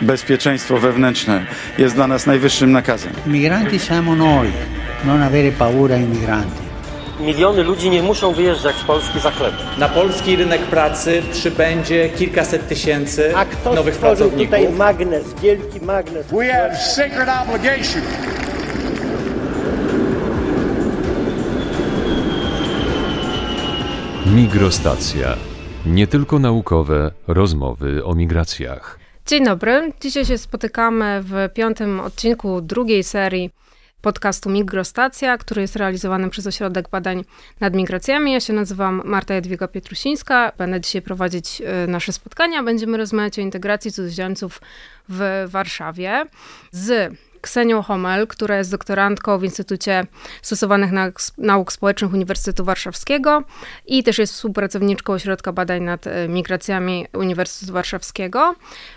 Bezpieczeństwo wewnętrzne jest dla nas najwyższym nakazem. Migranti siamo noi, non avere paura ai migranti. Miliony ludzi nie muszą wyjeżdżać z Polski za chleb. Na polski rynek pracy przybędzie kilkaset tysięcy A kto nowych pracowników. tutaj magnes, wielki magnes? We have sacred obligation Migrostacja. Nie tylko naukowe rozmowy o migracjach. Dzień dobry. Dzisiaj się spotykamy w piątym odcinku drugiej serii podcastu Migrostacja, który jest realizowany przez Ośrodek Badań nad Migracjami. Ja się nazywam Marta Jadwiga Pietrusińska. Będę dzisiaj prowadzić y, nasze spotkania. Będziemy rozmawiać o integracji cudzoziemców w Warszawie z Ksenią Homel, która jest doktorantką w Instytucie Stosowanych Nauk, Społecznych Uniwersytetu Warszawskiego i też jest współpracowniczką Ośrodka Badań nad e, Migracjami Uniwersytetu Warszawskiego,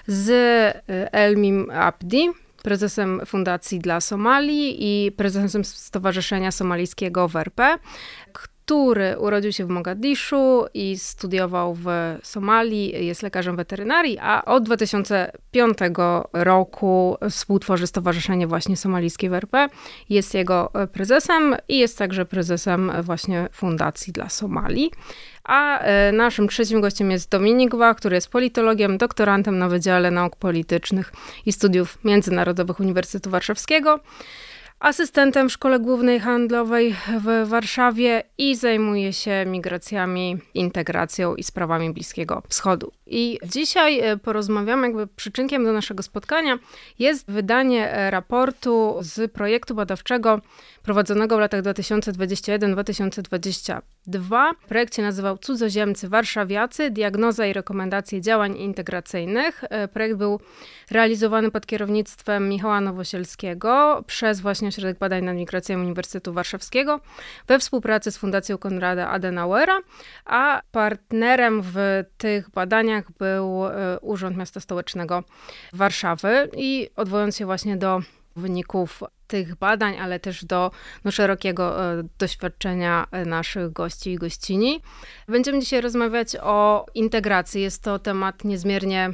z e, Elmim Abdi, prezesem Fundacji dla Somalii i prezesem Stowarzyszenia Somalijskiego WERPE, który urodził się w Mogadiszu i studiował w Somalii, jest lekarzem weterynarii, a od 2005 roku współtworzy Stowarzyszenie właśnie Somalijskie WRP. Jest jego prezesem i jest także prezesem właśnie Fundacji dla Somalii. A e, naszym trzecim gościem jest Dominik Wa, który jest politologiem, doktorantem na Wydziale Nauk Politycznych i Studiów Międzynarodowych Uniwersytetu Warszawskiego asystentem w Szkole Głównej Handlowej w Warszawie i zajmuje się migracjami, integracją i sprawami Bliskiego Wschodu. I dzisiaj e, porozmawiamy, jakby przyczynkiem do naszego spotkania jest wydanie e, raportu z projektu badawczego prowadzonego w latach 2021-2022. Projekt się nazywał Cudzoziemcy Warszawiacy, diagnoza i rekomendacje działań integracyjnych. E, projekt był realizowany pod kierownictwem Michała Nowosielskiego przez właśnie Ośrodek Badań nad Migracją Uniwersytetu Warszawskiego we współpracy z Fundacją Konrada Adenauera, a partnerem w tych badaniach był e, Urząd Miasta Stołecznego Warszawy i odwołując się właśnie do wyników tych badań, ale też do no, szerokiego e, doświadczenia e, naszych gości i gościni. Będziemy dzisiaj rozmawiać o integracji. Jest to temat niezmiernie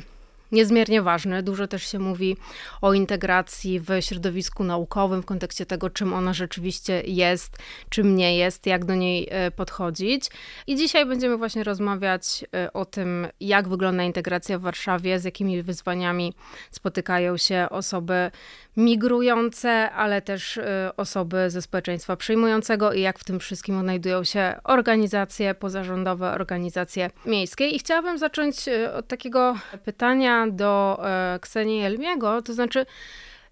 niezmiernie ważny. Dużo też się mówi o integracji w środowisku naukowym, w kontekście tego, czym ona rzeczywiście jest, czym nie jest, jak do niej e, podchodzić. I dzisiaj będziemy właśnie rozmawiać e, o tym, jak wygląda integracja w Warszawie, z jakimi wyzwaniami spotykają się osoby migrujące, ale też e, osoby ze społeczeństwa przyjmującego i jak w tym wszystkim odnajdują się organizacje pozarządowe, organizacje miejskie. I chciałabym zacząć od takiego pytania, do e, Ksenii Elmiego, to znaczy,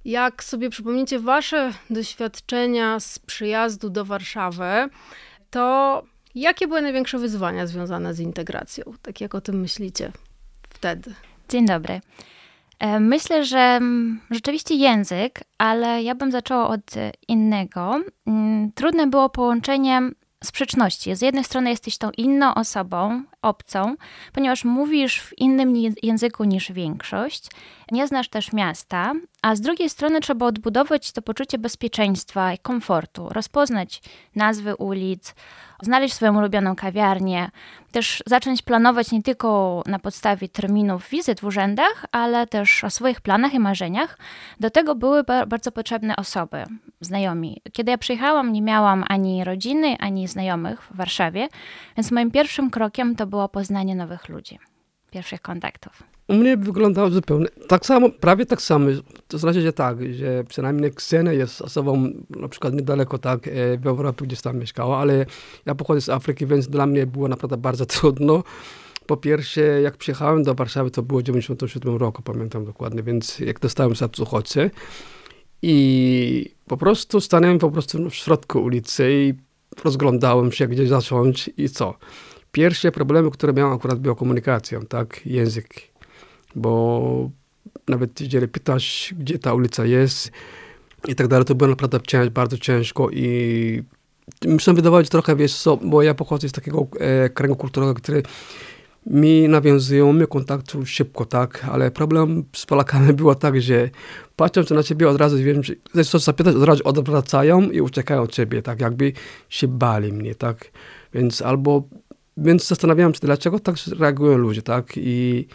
jak sobie przypomnicie wasze doświadczenia z przyjazdu do Warszawy, to jakie były największe wyzwania związane z integracją? Tak jak o tym myślicie wtedy? Dzień dobry. E, myślę, że mm, rzeczywiście język, ale ja bym zaczęła od innego. Mm, trudne było połączenie sprzeczności. Z jednej strony jesteś tą inną osobą, obcą, ponieważ mówisz w innym języku niż większość, nie znasz też miasta, a z drugiej strony trzeba odbudować to poczucie bezpieczeństwa i komfortu, rozpoznać nazwy ulic, znaleźć swoją ulubioną kawiarnię, też zacząć planować nie tylko na podstawie terminów wizyt w urzędach, ale też o swoich planach i marzeniach. Do tego były bardzo potrzebne osoby, znajomi. Kiedy ja przyjechałam, nie miałam ani rodziny, ani znajomych w Warszawie, więc moim pierwszym krokiem to było poznanie nowych ludzi, pierwszych kontaktów. U mnie wyglądało zupełnie tak samo, prawie tak samo. To znaczy, że tak, że przynajmniej Ksenia jest osobą na przykład niedaleko tak e, w Europie, gdzieś tam mieszkała, ale ja pochodzę z Afryki, więc dla mnie było naprawdę bardzo trudno. Po pierwsze, jak przyjechałem do Warszawy, to było w 97 roku, pamiętam dokładnie, więc jak dostałem status uchodźcy i po prostu stanąłem po prostu w środku ulicy i rozglądałem się, gdzie zacząć i co. Pierwsze problemy, które miałem akurat była komunikacją, tak, język, bo nawet jeżeli pytasz, gdzie ta ulica jest i tak dalej, to było naprawdę cięż, bardzo ciężko i wydawało, że trochę, wiesz co, bo ja pochodzę z takiego e, kręgu kulturowego, który mi nawiązują my kontaktu szybko, tak, ale problem z Polakami było tak, że patrząc na ciebie od razu wiem, że coś zapytać, od razu odwracają i uciekają od ciebie, tak, jakby się bali mnie, tak, więc albo, więc zastanawiałem się, dlaczego tak reagują ludzie, tak, i,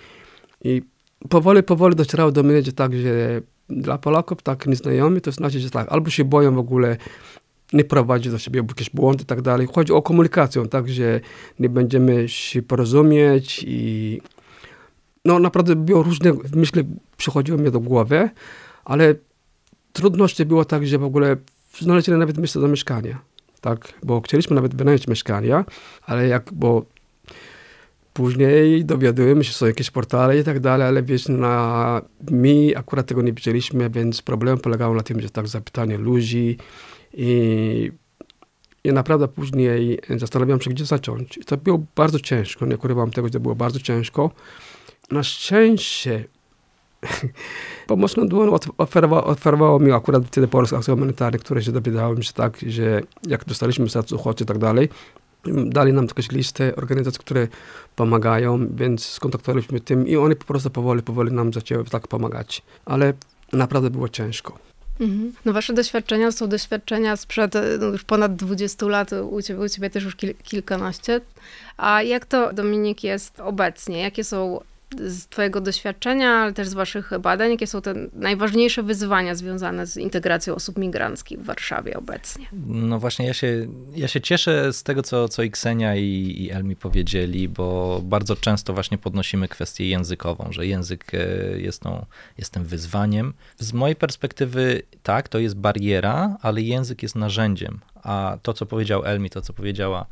i powoli, powoli docierało do mnie, że tak, że dla Polaków tak nieznajomi, to znaczy, że tak, albo się boją w ogóle nie prowadzić do siebie jakieś błędy i tak dalej. Chodzi o komunikację, tak, że nie będziemy się porozumieć i no naprawdę było różne myśli przychodziły mi do głowy, ale trudności było tak, że w ogóle znaleźli nawet miejsce do mieszkania, tak, bo chcieliśmy nawet wynająć mieszkania, ale jak, bo później dowiadujemy się, są jakieś portale i tak dalej, ale wiesz, na mi akurat tego nie widzieliśmy, więc problem polegał na tym, że tak zapytanie ludzi i, i naprawdę później zastanawiałem się, gdzie zacząć. I to było bardzo ciężko, nie ukrywam tego, że to było bardzo ciężko. Na szczęście pomocną dłoń oferowało, oferowało mi akurat wtedy Polska Akcja Humanitarna, które się dowiedziałem, że tak, że jak dostaliśmy status uchodźcy i tak dalej, dali nam jakąś listę organizacji, które pomagają, więc skontaktowaliśmy tym i oni po prostu powoli, powoli nam zaczęły tak pomagać. Ale naprawdę było ciężko. Mhm. No wasze doświadczenia są doświadczenia sprzed no, już ponad 20 lat, u ciebie, u ciebie też już kil, kilkanaście. A jak to, Dominik, jest obecnie? Jakie są z Twojego doświadczenia, ale też z Waszych badań, jakie są te najważniejsze wyzwania związane z integracją osób migranckich w Warszawie obecnie? No właśnie, ja się, ja się cieszę z tego, co, co i Ksenia i, i Elmi powiedzieli, bo bardzo często właśnie podnosimy kwestię językową, że język e, jest, tą, jest tym wyzwaniem. Z mojej perspektywy tak, to jest bariera, ale język jest narzędziem, a to, co powiedział Elmi, to, co powiedziała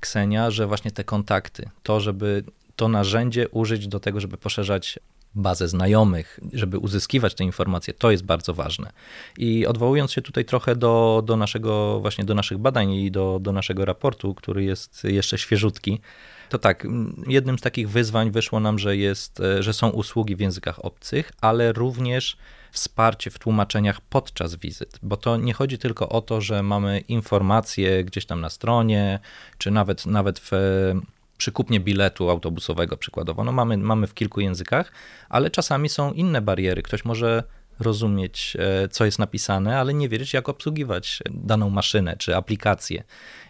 Ksenia, że właśnie te kontakty, to, żeby to narzędzie użyć do tego, żeby poszerzać bazę znajomych, żeby uzyskiwać te informacje, to jest bardzo ważne. I odwołując się tutaj trochę do, do naszego, właśnie do naszych badań i do, do naszego raportu, który jest jeszcze świeżutki, to tak, jednym z takich wyzwań wyszło nam, że, jest, że są usługi w językach obcych, ale również wsparcie w tłumaczeniach podczas wizyt, bo to nie chodzi tylko o to, że mamy informacje gdzieś tam na stronie, czy nawet, nawet w przy kupnie biletu autobusowego przykładowo. No mamy, mamy w kilku językach, ale czasami są inne bariery. Ktoś może rozumieć, e, co jest napisane, ale nie wiedzieć, jak obsługiwać daną maszynę czy aplikację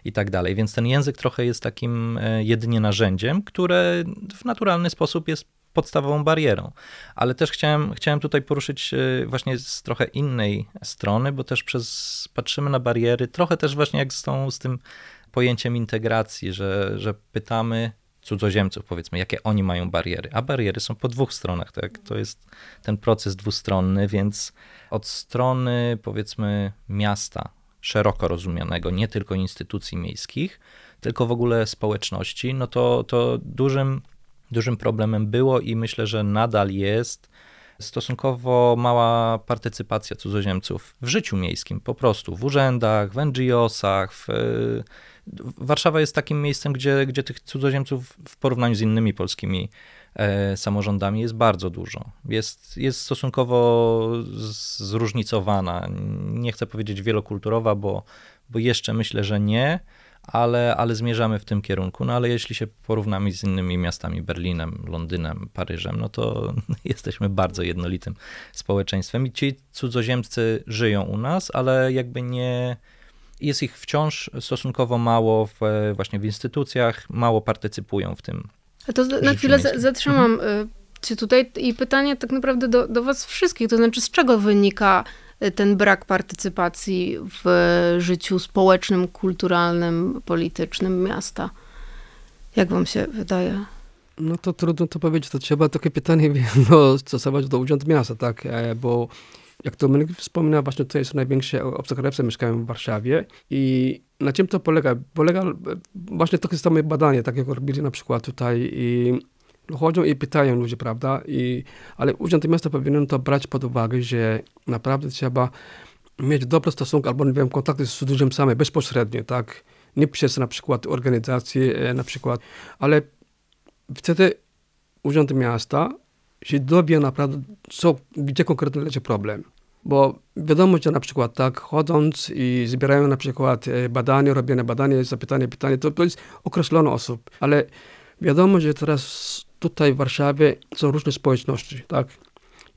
i tak dalej. Więc ten język trochę jest takim e, jedynie narzędziem, które w naturalny sposób jest podstawową barierą. Ale też chciałem, chciałem tutaj poruszyć e, właśnie z trochę innej strony, bo też przez, patrzymy na bariery, trochę też właśnie jak z, tą, z tym pojęciem integracji, że, że pytamy cudzoziemców, powiedzmy, jakie oni mają bariery. A bariery są po dwóch stronach, tak? To jest ten proces dwustronny, więc od strony, powiedzmy, miasta szeroko rozumianego, nie tylko instytucji miejskich, tylko w ogóle społeczności, no to, to dużym, dużym problemem było i myślę, że nadal jest stosunkowo mała partycypacja cudzoziemców w życiu miejskim, po prostu w urzędach, w NGO-sach, w Warszawa jest takim miejscem, gdzie, gdzie tych cudzoziemców w porównaniu z innymi polskimi e, samorządami jest bardzo dużo. Jest, jest stosunkowo zróżnicowana. Nie chcę powiedzieć wielokulturowa, bo, bo jeszcze myślę, że nie, ale, ale zmierzamy w tym kierunku. No ale jeśli się porównamy z innymi miastami, Berlinem, Londynem, Paryżem, no to jesteśmy bardzo jednolitym społeczeństwem i ci cudzoziemcy żyją u nas, ale jakby nie jest ich wciąż stosunkowo mało w, właśnie w instytucjach, mało partycypują w tym. A to na chwilę zatrzymam mhm. cię tutaj i pytanie tak naprawdę do, do was wszystkich, to znaczy z czego wynika y, ten brak partycypacji w życiu społecznym, kulturalnym, politycznym miasta? Jak wam się wydaje? No to trudno to powiedzieć, to trzeba takie pytanie no, stosować do Urząd Miasta, tak, e, bo jak Dominik wspomina, właśnie tutaj są największe obcokrajowcy mieszkają w Warszawie i na czym to polega? Polega właśnie takie same badanie, tak jak robili na przykład tutaj i chodzą i pytają ludzie, prawda? I, ale Urząd Miasta powinien to brać pod uwagę, że naprawdę trzeba mieć dobre stosunki albo, nie wiem, kontakty z ludziom same, bezpośrednio, tak? Nie przez na przykład organizacje, e, na przykład, ale wtedy Urząd Miasta się dowie naprawdę, co, gdzie konkretnie leży problem. Bo wiadomo, że na przykład tak, chodząc i zbierają na przykład e, badania, robione badanie, zapytanie, pytanie, to, to jest określone osób, ale wiadomo, że teraz tutaj w Warszawie są różne społeczności, tak?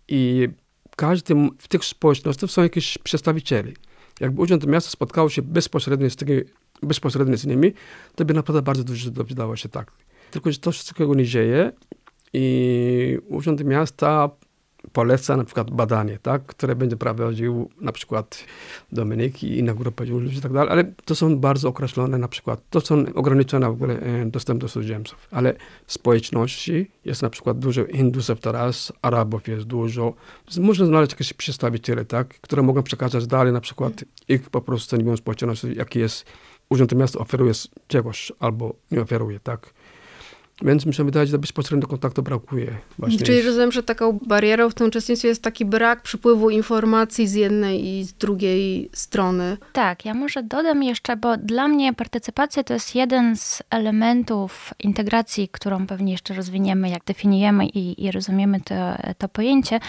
I każdy w tych społecznościach są jakieś przedstawiciele. Jakby Urząd Miasta spotkał się bezpośrednio z, tymi, bezpośrednio z nimi, to by naprawdę bardzo dużo dowiedziało się tak. Tylko, że to wszystkiego nie dzieje i Urząd Miasta poleca na przykład badanie, tak, które będzie prowadził na przykład Dominik i inna grupa ludzi i tak dalej, ale to są bardzo określone na przykład, to są ograniczone w ogóle e, dostęp do cudzoziemców, ale społeczności jest na przykład dużo Hindusów teraz, Arabów jest dużo, można znaleźć jakieś przedstawiciele, tak, które mogą przekazać dalej na przykład ich po prostu stanowią społeczności, jaki jest Urząd Miasta oferuje czegoś albo nie oferuje, tak. Więc mi się wydaje, że bezpośredniego kontaktu brakuje. Właśnie. Czyli rozumiem, że taką barierą w tym uczestnictwie jest taki brak przypływu informacji z jednej i z drugiej strony. Tak, ja może dodam jeszcze, bo dla mnie partycypacja to jest jeden z elementów integracji, którą pewnie jeszcze rozwiniemy, jak definiujemy i, i rozumiemy to, to pojęcie.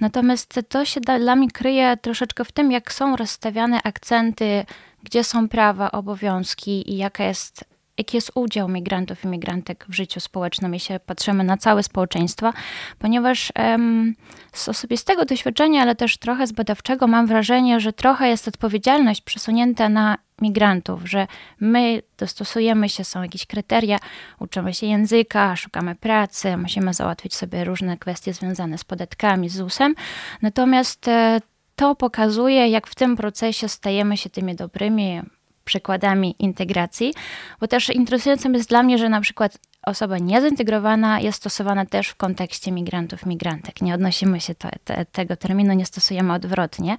Natomiast to się dla mnie kryje troszeczkę w tym, jak są rozstawiane akcenty, gdzie są prawa, obowiązki i jaka jest jaki jest udział migrantów i migrantek w życiu społecznym, jeśli patrzymy na całe społeczeństwo, ponieważ um, z osobistego doświadczenia, ale też trochę z badawczego mam wrażenie, że trochę jest odpowiedzialność przesunięta na migrantów, że my dostosujemy się, są jakieś kryteria, uczymy się języka, szukamy pracy, musimy załatwić sobie różne kwestie związane z podatkami, z ZUS-em, natomiast e, to pokazuje, jak w tym procesie stajemy się tymi dobrymi przykładami integracji, bo też interesującym jest dla mnie, że na przykład osoba niezintegrowana jest stosowana też w kontekście migrantów, migrantek. Nie odnosimy się te, te, tego terminu, nie stosujemy odwrotnie,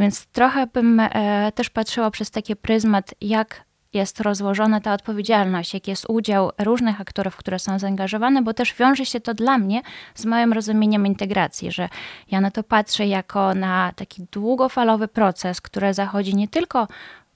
więc trochę bym e, też patrzyła przez taki pryzmat, jak jest rozłożona ta odpowiedzialność, jaki jest udział różnych aktorów, które są zaangażowane, bo też wiąże się to dla mnie z moim rozumieniem integracji, że ja na to patrzę jako na taki długofalowy proces, który zachodzi nie tylko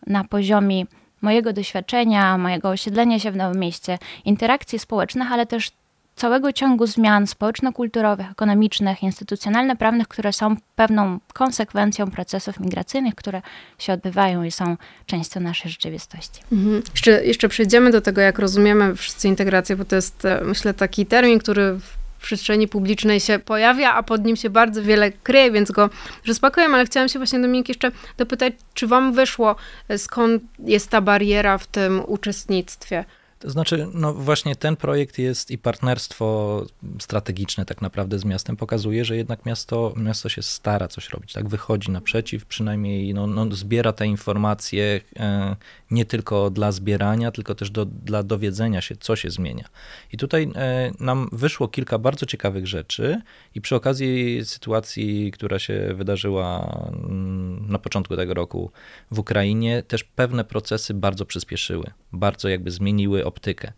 na poziomie mojego doświadczenia, mojego osiedlenia się w nowym mieście, interakcji społecznych, ale też całego ciągu zmian społeczno-kulturowych, ekonomicznych, instytucjonalno-prawnych, które są pewną konsekwencją procesów migracyjnych, które się odbywają i są częścią naszej rzeczywistości. Mhm. Jeszcze, jeszcze przejdziemy do tego, jak rozumiemy wszyscy integrację, bo to jest, e, myślę, taki termin, który przestrzeni publicznej się pojawia, a pod nim się bardzo wiele kryje, więc go rozpakujemy, ale chciałam się właśnie Dominik jeszcze dopytać, czy wam wyszło, skąd jest ta bariera w tym uczestnictwie? To znaczy, no właśnie ten projekt jest i partnerstwo strategiczne tak naprawdę z miastem pokazuje, że jednak miasto, miasto się stara coś robić, tak wychodzi naprzeciw, przynajmniej no, no zbiera te informacje e, nie tylko dla zbierania, tylko też do, dla dowiedzenia się, co się zmienia. I tutaj e, nam wyszło kilka bardzo ciekawych rzeczy i przy okazji sytuacji, która się wydarzyła mm, na początku tego roku w Ukrainie, też pewne procesy bardzo przyspieszyły, bardzo jakby zmieniły optykę.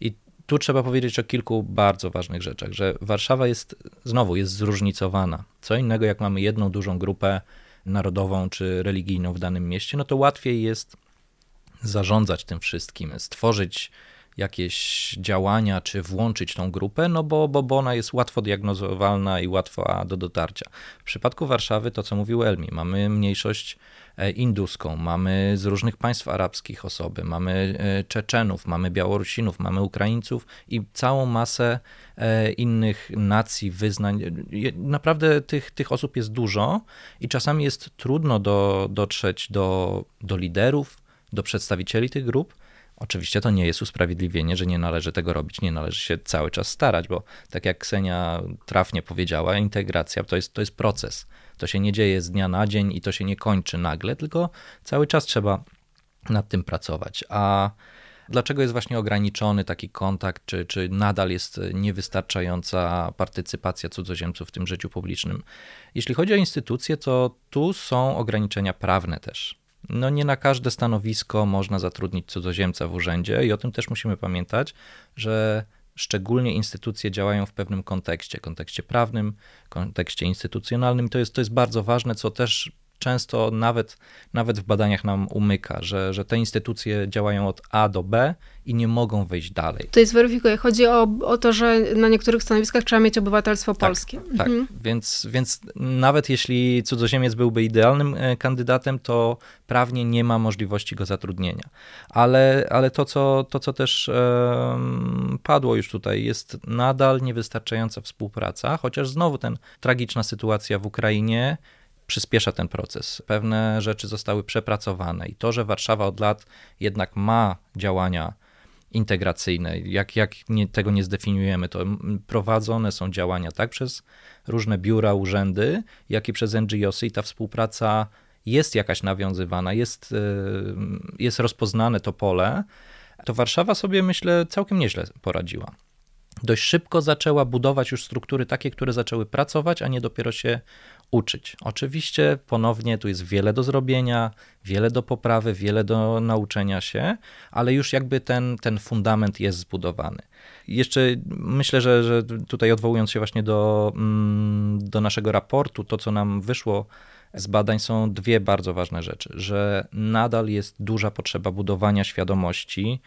I tu trzeba powiedzieć o kilku bardzo ważnych rzeczach, że Warszawa jest, znowu, jest zróżnicowana. Co innego, jak mamy jedną dużą grupę narodową czy religijną w danym mieście, no to łatwiej jest zarządzać tym wszystkim, stworzyć jakieś działania, czy włączyć tą grupę, no bo, bo, bo ona jest łatwo diagnozowalna i łatwa do dotarcia. W przypadku Warszawy, to co mówił Elmi, mamy mniejszość induską, mamy z różnych państw arabskich osoby, mamy e, Czeczenów, mamy Białorusinów, mamy Ukraińców i całą masę e, innych nacji, wyznań. Naprawdę tych, tych osób jest dużo i czasami jest trudno do, dotrzeć do, do liderów, do przedstawicieli tych grup, Oczywiście to nie jest usprawiedliwienie, że nie należy tego robić, nie należy się cały czas starać, bo tak jak Ksenia trafnie powiedziała, integracja to jest, to jest proces. To się nie dzieje z dnia na dzień i to się nie kończy nagle, tylko cały czas trzeba nad tym pracować. A dlaczego jest właśnie ograniczony taki kontakt, czy, czy nadal jest niewystarczająca partycypacja cudzoziemców w tym życiu publicznym? Jeśli chodzi o instytucje, to tu są ograniczenia prawne też no nie na każde stanowisko można zatrudnić cudzoziemca w urzędzie i o tym też musimy pamiętać, że szczególnie instytucje działają w pewnym kontekście, kontekście prawnym, kontekście instytucjonalnym. To jest, to jest bardzo ważne, co też często nawet, nawet w badaniach nam umyka, że, że te instytucje działają od A do B i nie mogą wejść dalej. To jest weryfikuję. Chodzi o, o to, że na niektórych stanowiskach trzeba mieć obywatelstwo tak, polskie. Tak, mhm. więc, więc nawet jeśli cudzoziemiec byłby idealnym e, kandydatem, to prawnie nie ma możliwości go zatrudnienia. Ale, ale to, co, to, co też um, padło już tutaj, jest nadal niewystarczająca współpraca, chociaż znowu ten tragiczna sytuacja w Ukrainie przyspiesza ten proces. Pewne rzeczy zostały przepracowane i to, że Warszawa od lat jednak ma działania integracyjne. Jak, jak nie, tego nie zdefiniujemy, to prowadzone są działania tak przez różne biura, urzędy, jak i przez NGOsy i ta współpraca jest jakaś nawiązywana, jest, jest rozpoznane to pole, to Warszawa sobie, myślę, całkiem nieźle poradziła. Dość szybko zaczęła budować już struktury takie, które zaczęły pracować, a nie dopiero się uczyć. Oczywiście ponownie tu jest wiele do zrobienia, wiele do poprawy, wiele do nauczenia się, ale już jakby ten, ten fundament jest zbudowany. Jeszcze myślę, że, że tutaj odwołując się właśnie do, mm, do naszego raportu, to co nam wyszło z badań są dwie bardzo ważne rzeczy, że nadal jest duża potrzeba budowania świadomości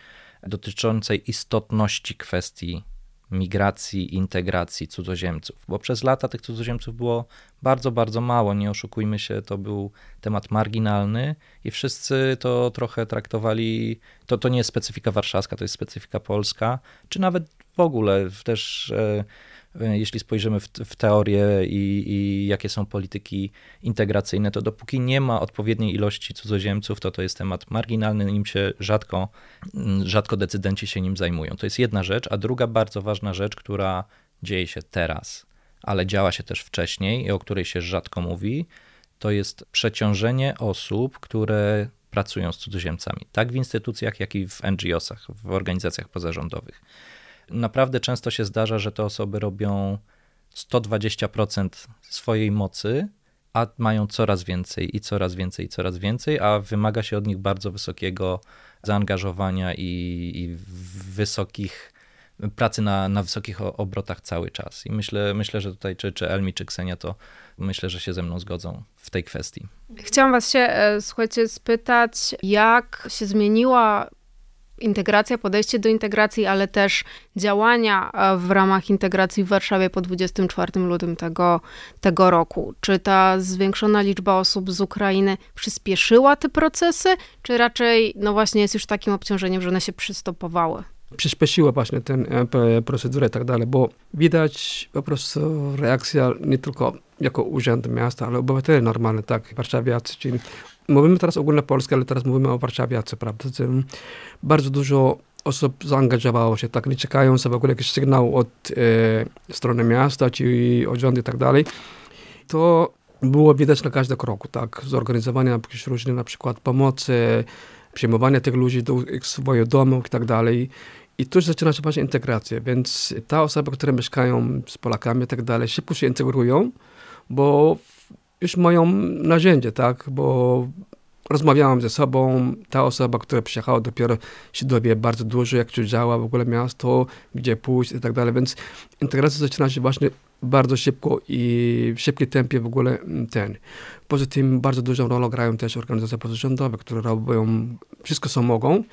dotyczącej istotności kwestii migracji, integracji cudzoziemców, bo przez lata tych cudzoziemców było bardzo, bardzo mało, nie oszukujmy się, to był temat marginalny i wszyscy to trochę traktowali, to, to nie jest specyfika warszawska, to jest specyfika polska, czy nawet w ogóle też e, jeśli spojrzymy w, w teorię i, i, jakie są polityki integracyjne, to dopóki nie ma odpowiedniej ilości cudzoziemców, to to jest temat marginalny, nim się rzadko, mm, rzadko decydenci się nim zajmują. To jest jedna rzecz, a druga bardzo ważna rzecz, która dzieje się teraz, ale działa się też wcześniej i o której się rzadko mówi, to jest przeciążenie osób, które pracują z cudzoziemcami, tak w instytucjach, jak i w NGO-sach, w organizacjach pozarządowych. Naprawdę często się zdarza, że te osoby robią 120% swojej mocy, a mają coraz więcej i coraz więcej i coraz więcej, a wymaga się od nich bardzo wysokiego zaangażowania i, i wysokich pracy na, na wysokich obrotach cały czas. I myślę, myślę że tutaj czy, czy Elmi, czy Ksenia, to myślę, że się ze mną zgodzą w tej kwestii. Chciałam was się, e, słuchajcie, spytać, jak się zmieniła integracja, podejście do integracji, ale też działania e, w ramach integracji w Warszawie po 24 lutym tego, tego roku. Czy ta zwiększona liczba osób z Ukrainy przyspieszyła te procesy, czy raczej, no właśnie, jest już takim obciążeniem, że one się przystopowały? Przyspieszyła właśnie tę e, procedurę i tak dalej, bo widać po prostu reakcja nie tylko jako Urząd Miasta, ale obywatele normalne, tak, warszawiacy, czyli mówimy teraz ogólnie Polskę, ale teraz mówimy o Warszawie, co prawda. Bardzo dużo osób zaangażowało się, tak, nie czekają sobie w ogóle jakiś sygnał od e, strony miasta, czy od rządu i tak dalej. To było widać na każdym kroku, tak, zorganizowania jakichś różnych na przykład pomocy, przyjmowania tych ludzi do swoich domów i tak dalej. I tu zaczyna się właśnie integracja, więc ta osoba, które mieszkają z Polakami i tak dalej, szybko się integrują, bo już mają narzędzie, tak, bo rozmawiałam ze sobą, ta osoba, która przyjechała dopiero się dowie bardzo dużo, jak tu działa w ogóle miasto, gdzie pójść i tak dalej, więc integracja zaczyna się właśnie bardzo szybko i w szybkim tempie w ogóle ten. Poza tym bardzo dużą rolę grają też organizacje pozarządowe, które robią wszystko, co mogą,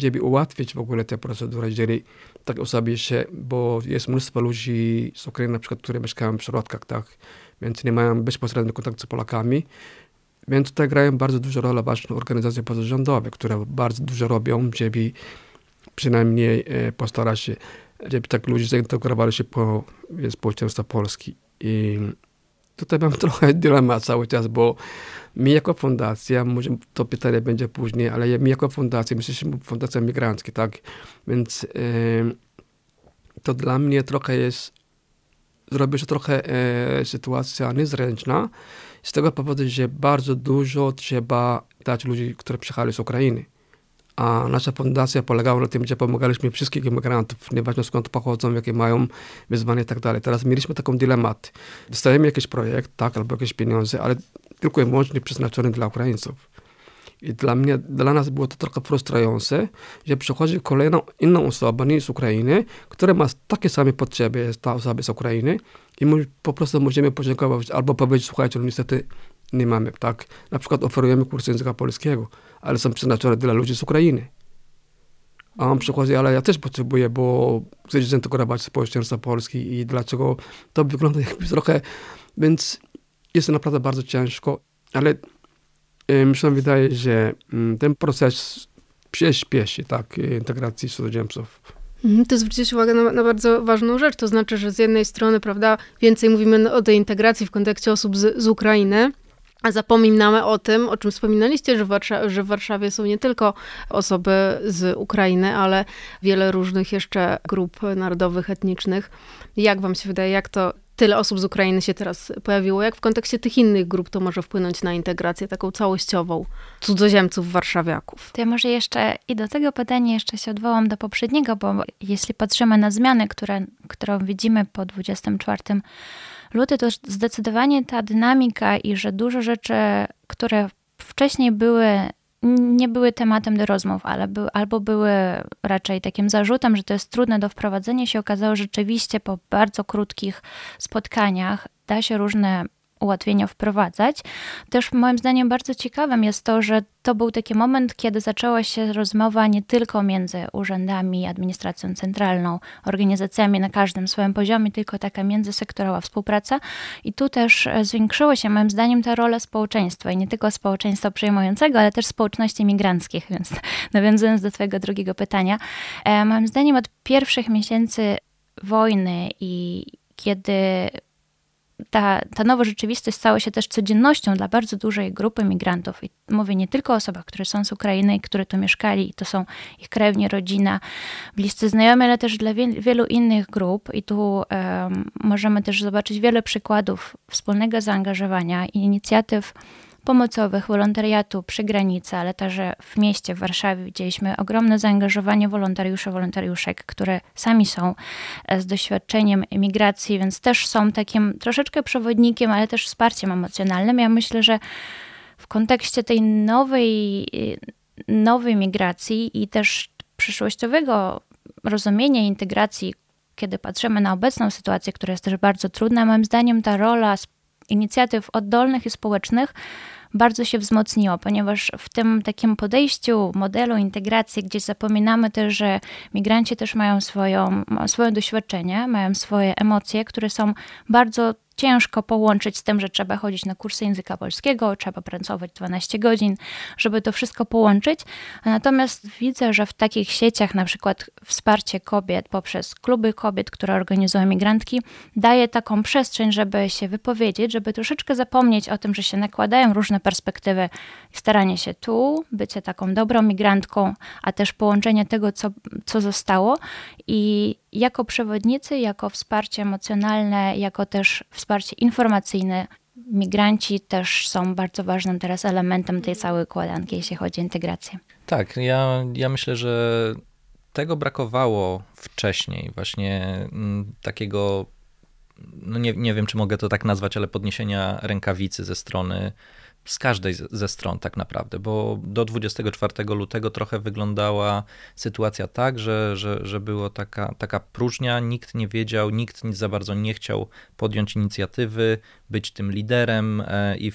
żeby ułatwić w ogóle te procedury, jeżeli takie osoby się, bo jest mnóstwo ludzi z Ukrainy na przykład, które mieszkają w środkach, tak, więc nie mają bezpośrednio kontaktu z Polakami. Więc tutaj grają bardzo dużą rolę właśnie organizacje pozarządowe, które bardzo dużo robią, żeby przynajmniej e, postarać się, żeby tak ludzie zaintegrowali się po społeczeństwo Polski. I tutaj mam trochę dylemat cały czas, bo my jako fundacja, może to pytanie będzie później, ale my jako fundacja, my jesteśmy fundacja migrancka, tak? Więc to dla mnie trochę jest zrobi się trochę e, sytuacja niezręczna z tego powodu, że bardzo dużo trzeba dać ludzi, którzy przyjechali z Ukrainy. A nasza fundacja polegała na tym, że pomagaliśmy wszystkich imigrantów, nieważne skąd pochodzą, jakie mają wyzwania i tak. Teraz mieliśmy taką dylemat. Dostajemy jakiś projekt, tak, albo jakieś pieniądze, ale tylko i wyłącznie przeznaczony dla Ukraińców. I dla mnie, dla nas było to trochę frustrujące, że przychodzi kolejna inna osoba, nie z Ukrainy, która ma takie same potrzeby, jak ta osoba z Ukrainy i my po prostu możemy podziękować albo powiedzieć, słuchajcie, no niestety nie mamy, tak? Na przykład oferujemy kursy języka polskiego, ale są przeznaczone dla ludzi z Ukrainy. A on przychodzi, ale ja też potrzebuję, bo chcę zintegrować społeczeństwo polskie i dlaczego to wygląda jakby trochę, więc jest naprawdę bardzo ciężko, ale mi się wydaje, że mm, ten proces przyspieszy tak, integracji cudzoziemców. Mhm, to zwróciłeś uwagę na, na, bardzo ważną rzecz, to znaczy, że z jednej strony, prawda, więcej mówimy o tej integracji w kontekście osób z, z Ukrainy, A zapominamy o tym, o czym wspominaliście, że w, że w Warszawie są nie tylko osoby z Ukrainy, ale wiele różnych jeszcze grup narodowych, etnicznych. Jak wam się wydaje, jak to tyle osób z Ukrainy się teraz pojawiło? Jak w kontekście tych innych grup to może wpłynąć na integrację taką całościową cudzoziemców, warszawiaków? To ja może jeszcze i do tego pytania jeszcze się odwołam do poprzedniego, bo jeśli patrzymy na zmiany, które, którą widzimy po 24 luty, to zdecydowanie ta dynamika i że dużo rzeczy, które wcześniej były nie były tematem do rozmów, ale by, albo były raczej takim zarzutem, że to jest trudne do wprowadzenia, się okazało że rzeczywiście po bardzo krótkich spotkaniach da się różne ułatwienia wprowadzać. Też moim zdaniem bardzo ciekawym jest to, że to był taki moment, kiedy zaczęła się rozmowa nie tylko między urzędami, administracją centralną, organizacjami na każdym swoim poziomie, tylko taka międzysektorowa współpraca. I tu też e, zwiększyła się moim zdaniem ta rola społeczeństwa i nie tylko społeczeństwa przyjmującego, ale też społeczności migranckich, więc nawiązując do twojego drugiego pytania, e, moim zdaniem od pierwszych miesięcy wojny i kiedy ta, ta nowa rzeczywistość stała się też codziennością dla bardzo dużej grupy migrantów. I mówię nie tylko o osobach, które są z Ukrainy które tu mieszkali, i to są ich krewni, rodzina, bliscy znajomi, ale też dla wie, wielu innych grup. I tu um, możemy też zobaczyć wiele przykładów wspólnego zaangażowania i inicjatyw pomocowych, wolontariatu przy granicy, ale także w mieście, w Warszawie widzieliśmy ogromne zaangażowanie wolontariuszy, wolontariuszek, które sami są e, z doświadczeniem emigracji, więc też są takim troszeczkę przewodnikiem, ale też wsparciem emocjonalnym. Ja myślę, że w kontekście tej nowej, nowej migracji i też przyszłościowego rozumienia integracji, kiedy patrzymy na obecną sytuację, która jest też bardzo trudna, moim zdaniem ta rola inicjatyw oddolnych i społecznych bardzo się wzmocniło, ponieważ w tym takim podejściu, modelu integracji, gdzie zapominamy też, że migranci też mają swoją, swoje doświadczenie, mają swoje emocje, które są bardzo ciężko połączyć z tym, że trzeba chodzić na kursy języka polskiego, trzeba pracować 12 godzin, żeby to wszystko połączyć. Natomiast widzę, że w takich sieciach, na przykład wsparcie kobiet poprzez kluby kobiet, które organizują migrantki, daje taką przestrzeń, żeby się wypowiedzieć, żeby troszeczkę zapomnieć o tym, że się nakładają różne perspektywy staranie się tu, bycie taką dobrą migrantką, a też połączenie tego, co, co zostało i jako przewodnicy, jako wsparcie emocjonalne, jako też wsparcie informacyjne. Migranci też są bardzo ważnym teraz elementem tej całej układanki, jeśli chodzi o integrację. Tak, ja, ja myślę, że tego brakowało wcześniej, właśnie m, takiego, no nie, nie wiem, czy mogę to tak nazwać, ale podniesienia rękawicy ze strony z każdej ze stron tak naprawdę, bo do 24 lutego trochę wyglądała sytuacja tak, że, że, że było taka, taka próżnia, nikt nie wiedział, nikt za bardzo nie chciał podjąć inicjatywy, być tym liderem e, i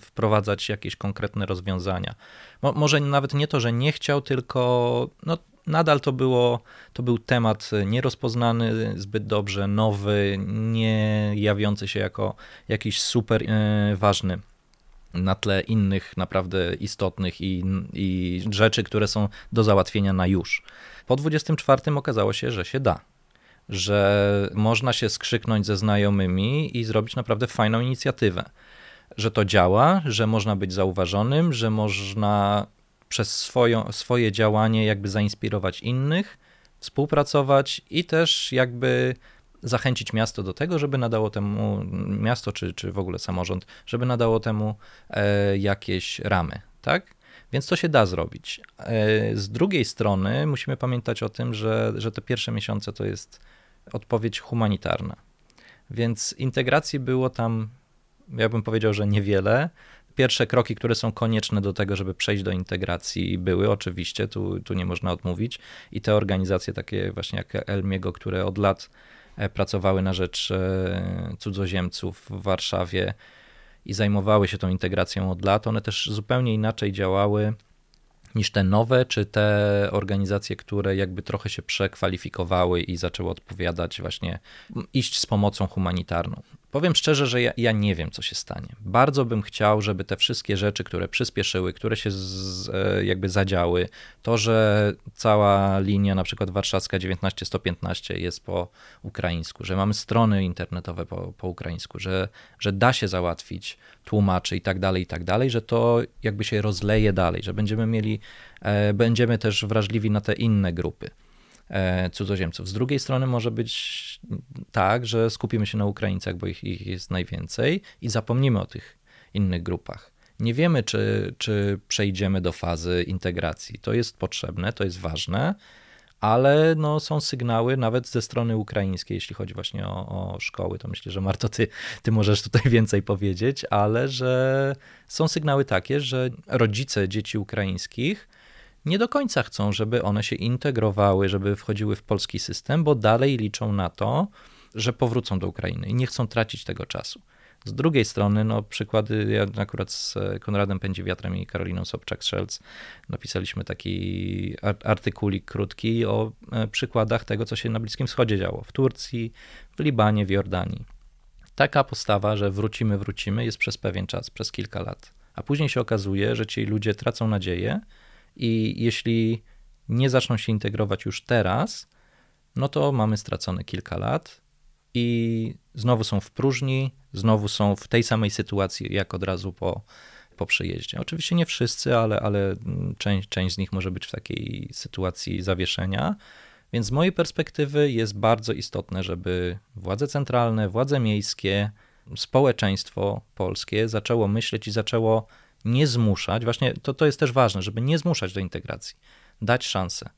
wprowadzać jakieś konkretne rozwiązania. Mo, może nawet nie to, że nie chciał, tylko no, nadal to, było, to był temat nierozpoznany zbyt dobrze, nowy, nie jawiący się jako jakiś super e, ważny na tle innych naprawdę istotnych i, i rzeczy, które są do załatwienia na już. Po 24 okazało się, że się da że można się skrzyknąć ze znajomymi i zrobić naprawdę fajną inicjatywę. Że to działa, że można być zauważonym, że można przez swoją, swoje działanie jakby zainspirować innych, współpracować i też jakby zachęcić miasto do tego, żeby nadało temu, miasto czy, czy w ogóle samorząd, żeby nadało temu e, jakieś ramy, tak? Więc to się da zrobić. E, z drugiej strony musimy pamiętać o tym, że, że te pierwsze miesiące to jest odpowiedź humanitarna. Więc integracji było tam, ja bym powiedział, że niewiele. Pierwsze kroki, które są konieczne do tego, żeby przejść do integracji, były oczywiście, tu, tu nie można odmówić. I te organizacje, takie właśnie jak Elmiego, które od lat pracowały na rzecz e, cudzoziemców w Warszawie i zajmowały się tą integracją od lat, one też zupełnie inaczej działały niż te nowe, czy te organizacje, które jakby trochę się przekwalifikowały i zaczęły odpowiadać właśnie, iść z pomocą humanitarną. Powiem szczerze, że ja, ja, nie wiem, co się stanie. Bardzo bym chciał, żeby te wszystkie rzeczy, które przyspieszyły, które się z, e, jakby zadziały, to, że cała linia, na przykład warszawska 19115 jest po ukraińsku, że mamy strony internetowe po, po ukraińsku, że, że da się załatwić tłumaczy i tak dalej, i tak dalej, że to jakby się rozleje dalej, że będziemy mieli, e, będziemy też wrażliwi na te inne grupy. E, cudzoziemców. Z drugiej strony może być tak, że skupimy się na Ukraińcach, bo ich, ich jest najwięcej i zapomnimy o tych innych grupach. Nie wiemy, czy, czy przejdziemy do fazy integracji. To jest potrzebne, to jest ważne, ale no, są sygnały nawet ze strony ukraińskiej, jeśli chodzi właśnie o, o szkoły, to myślę, że Marto, ty, ty możesz tutaj więcej powiedzieć, ale że są sygnały takie, że rodzice dzieci ukraińskich nie do końca chcą, żeby one się integrowały, żeby wchodziły w polski system, bo dalej liczą na to, że powrócą do Ukrainy i nie chcą tracić tego czasu. Z drugiej strony, no przykłady, ja akurat z Konradem Pędziwiatrem i Karoliną Sobczak-Szelc napisaliśmy taki artykulik krótki o e, przykładach tego, co się na Bliskim Wschodzie działo, w Turcji, w Libanie, w Jordanii. Taka postawa, że wrócimy, wrócimy, jest przez pewien czas, przez kilka lat. A później się okazuje, że ci ludzie tracą nadzieję, i jeśli nie zaczną się integrować już teraz, no to mamy stracone kilka lat i znowu są w próżni, znowu są w tej samej sytuacji jak od razu po, po przyjeździe. Oczywiście nie wszyscy, ale, ale część, część z nich może być w takiej sytuacji zawieszenia. Więc z mojej perspektywy jest bardzo istotne, żeby władze centralne, władze miejskie, społeczeństwo polskie zaczęło myśleć i zaczęło nie zmuszać, właśnie to, to jest też ważne, żeby nie zmuszać do integracji, dać szansę,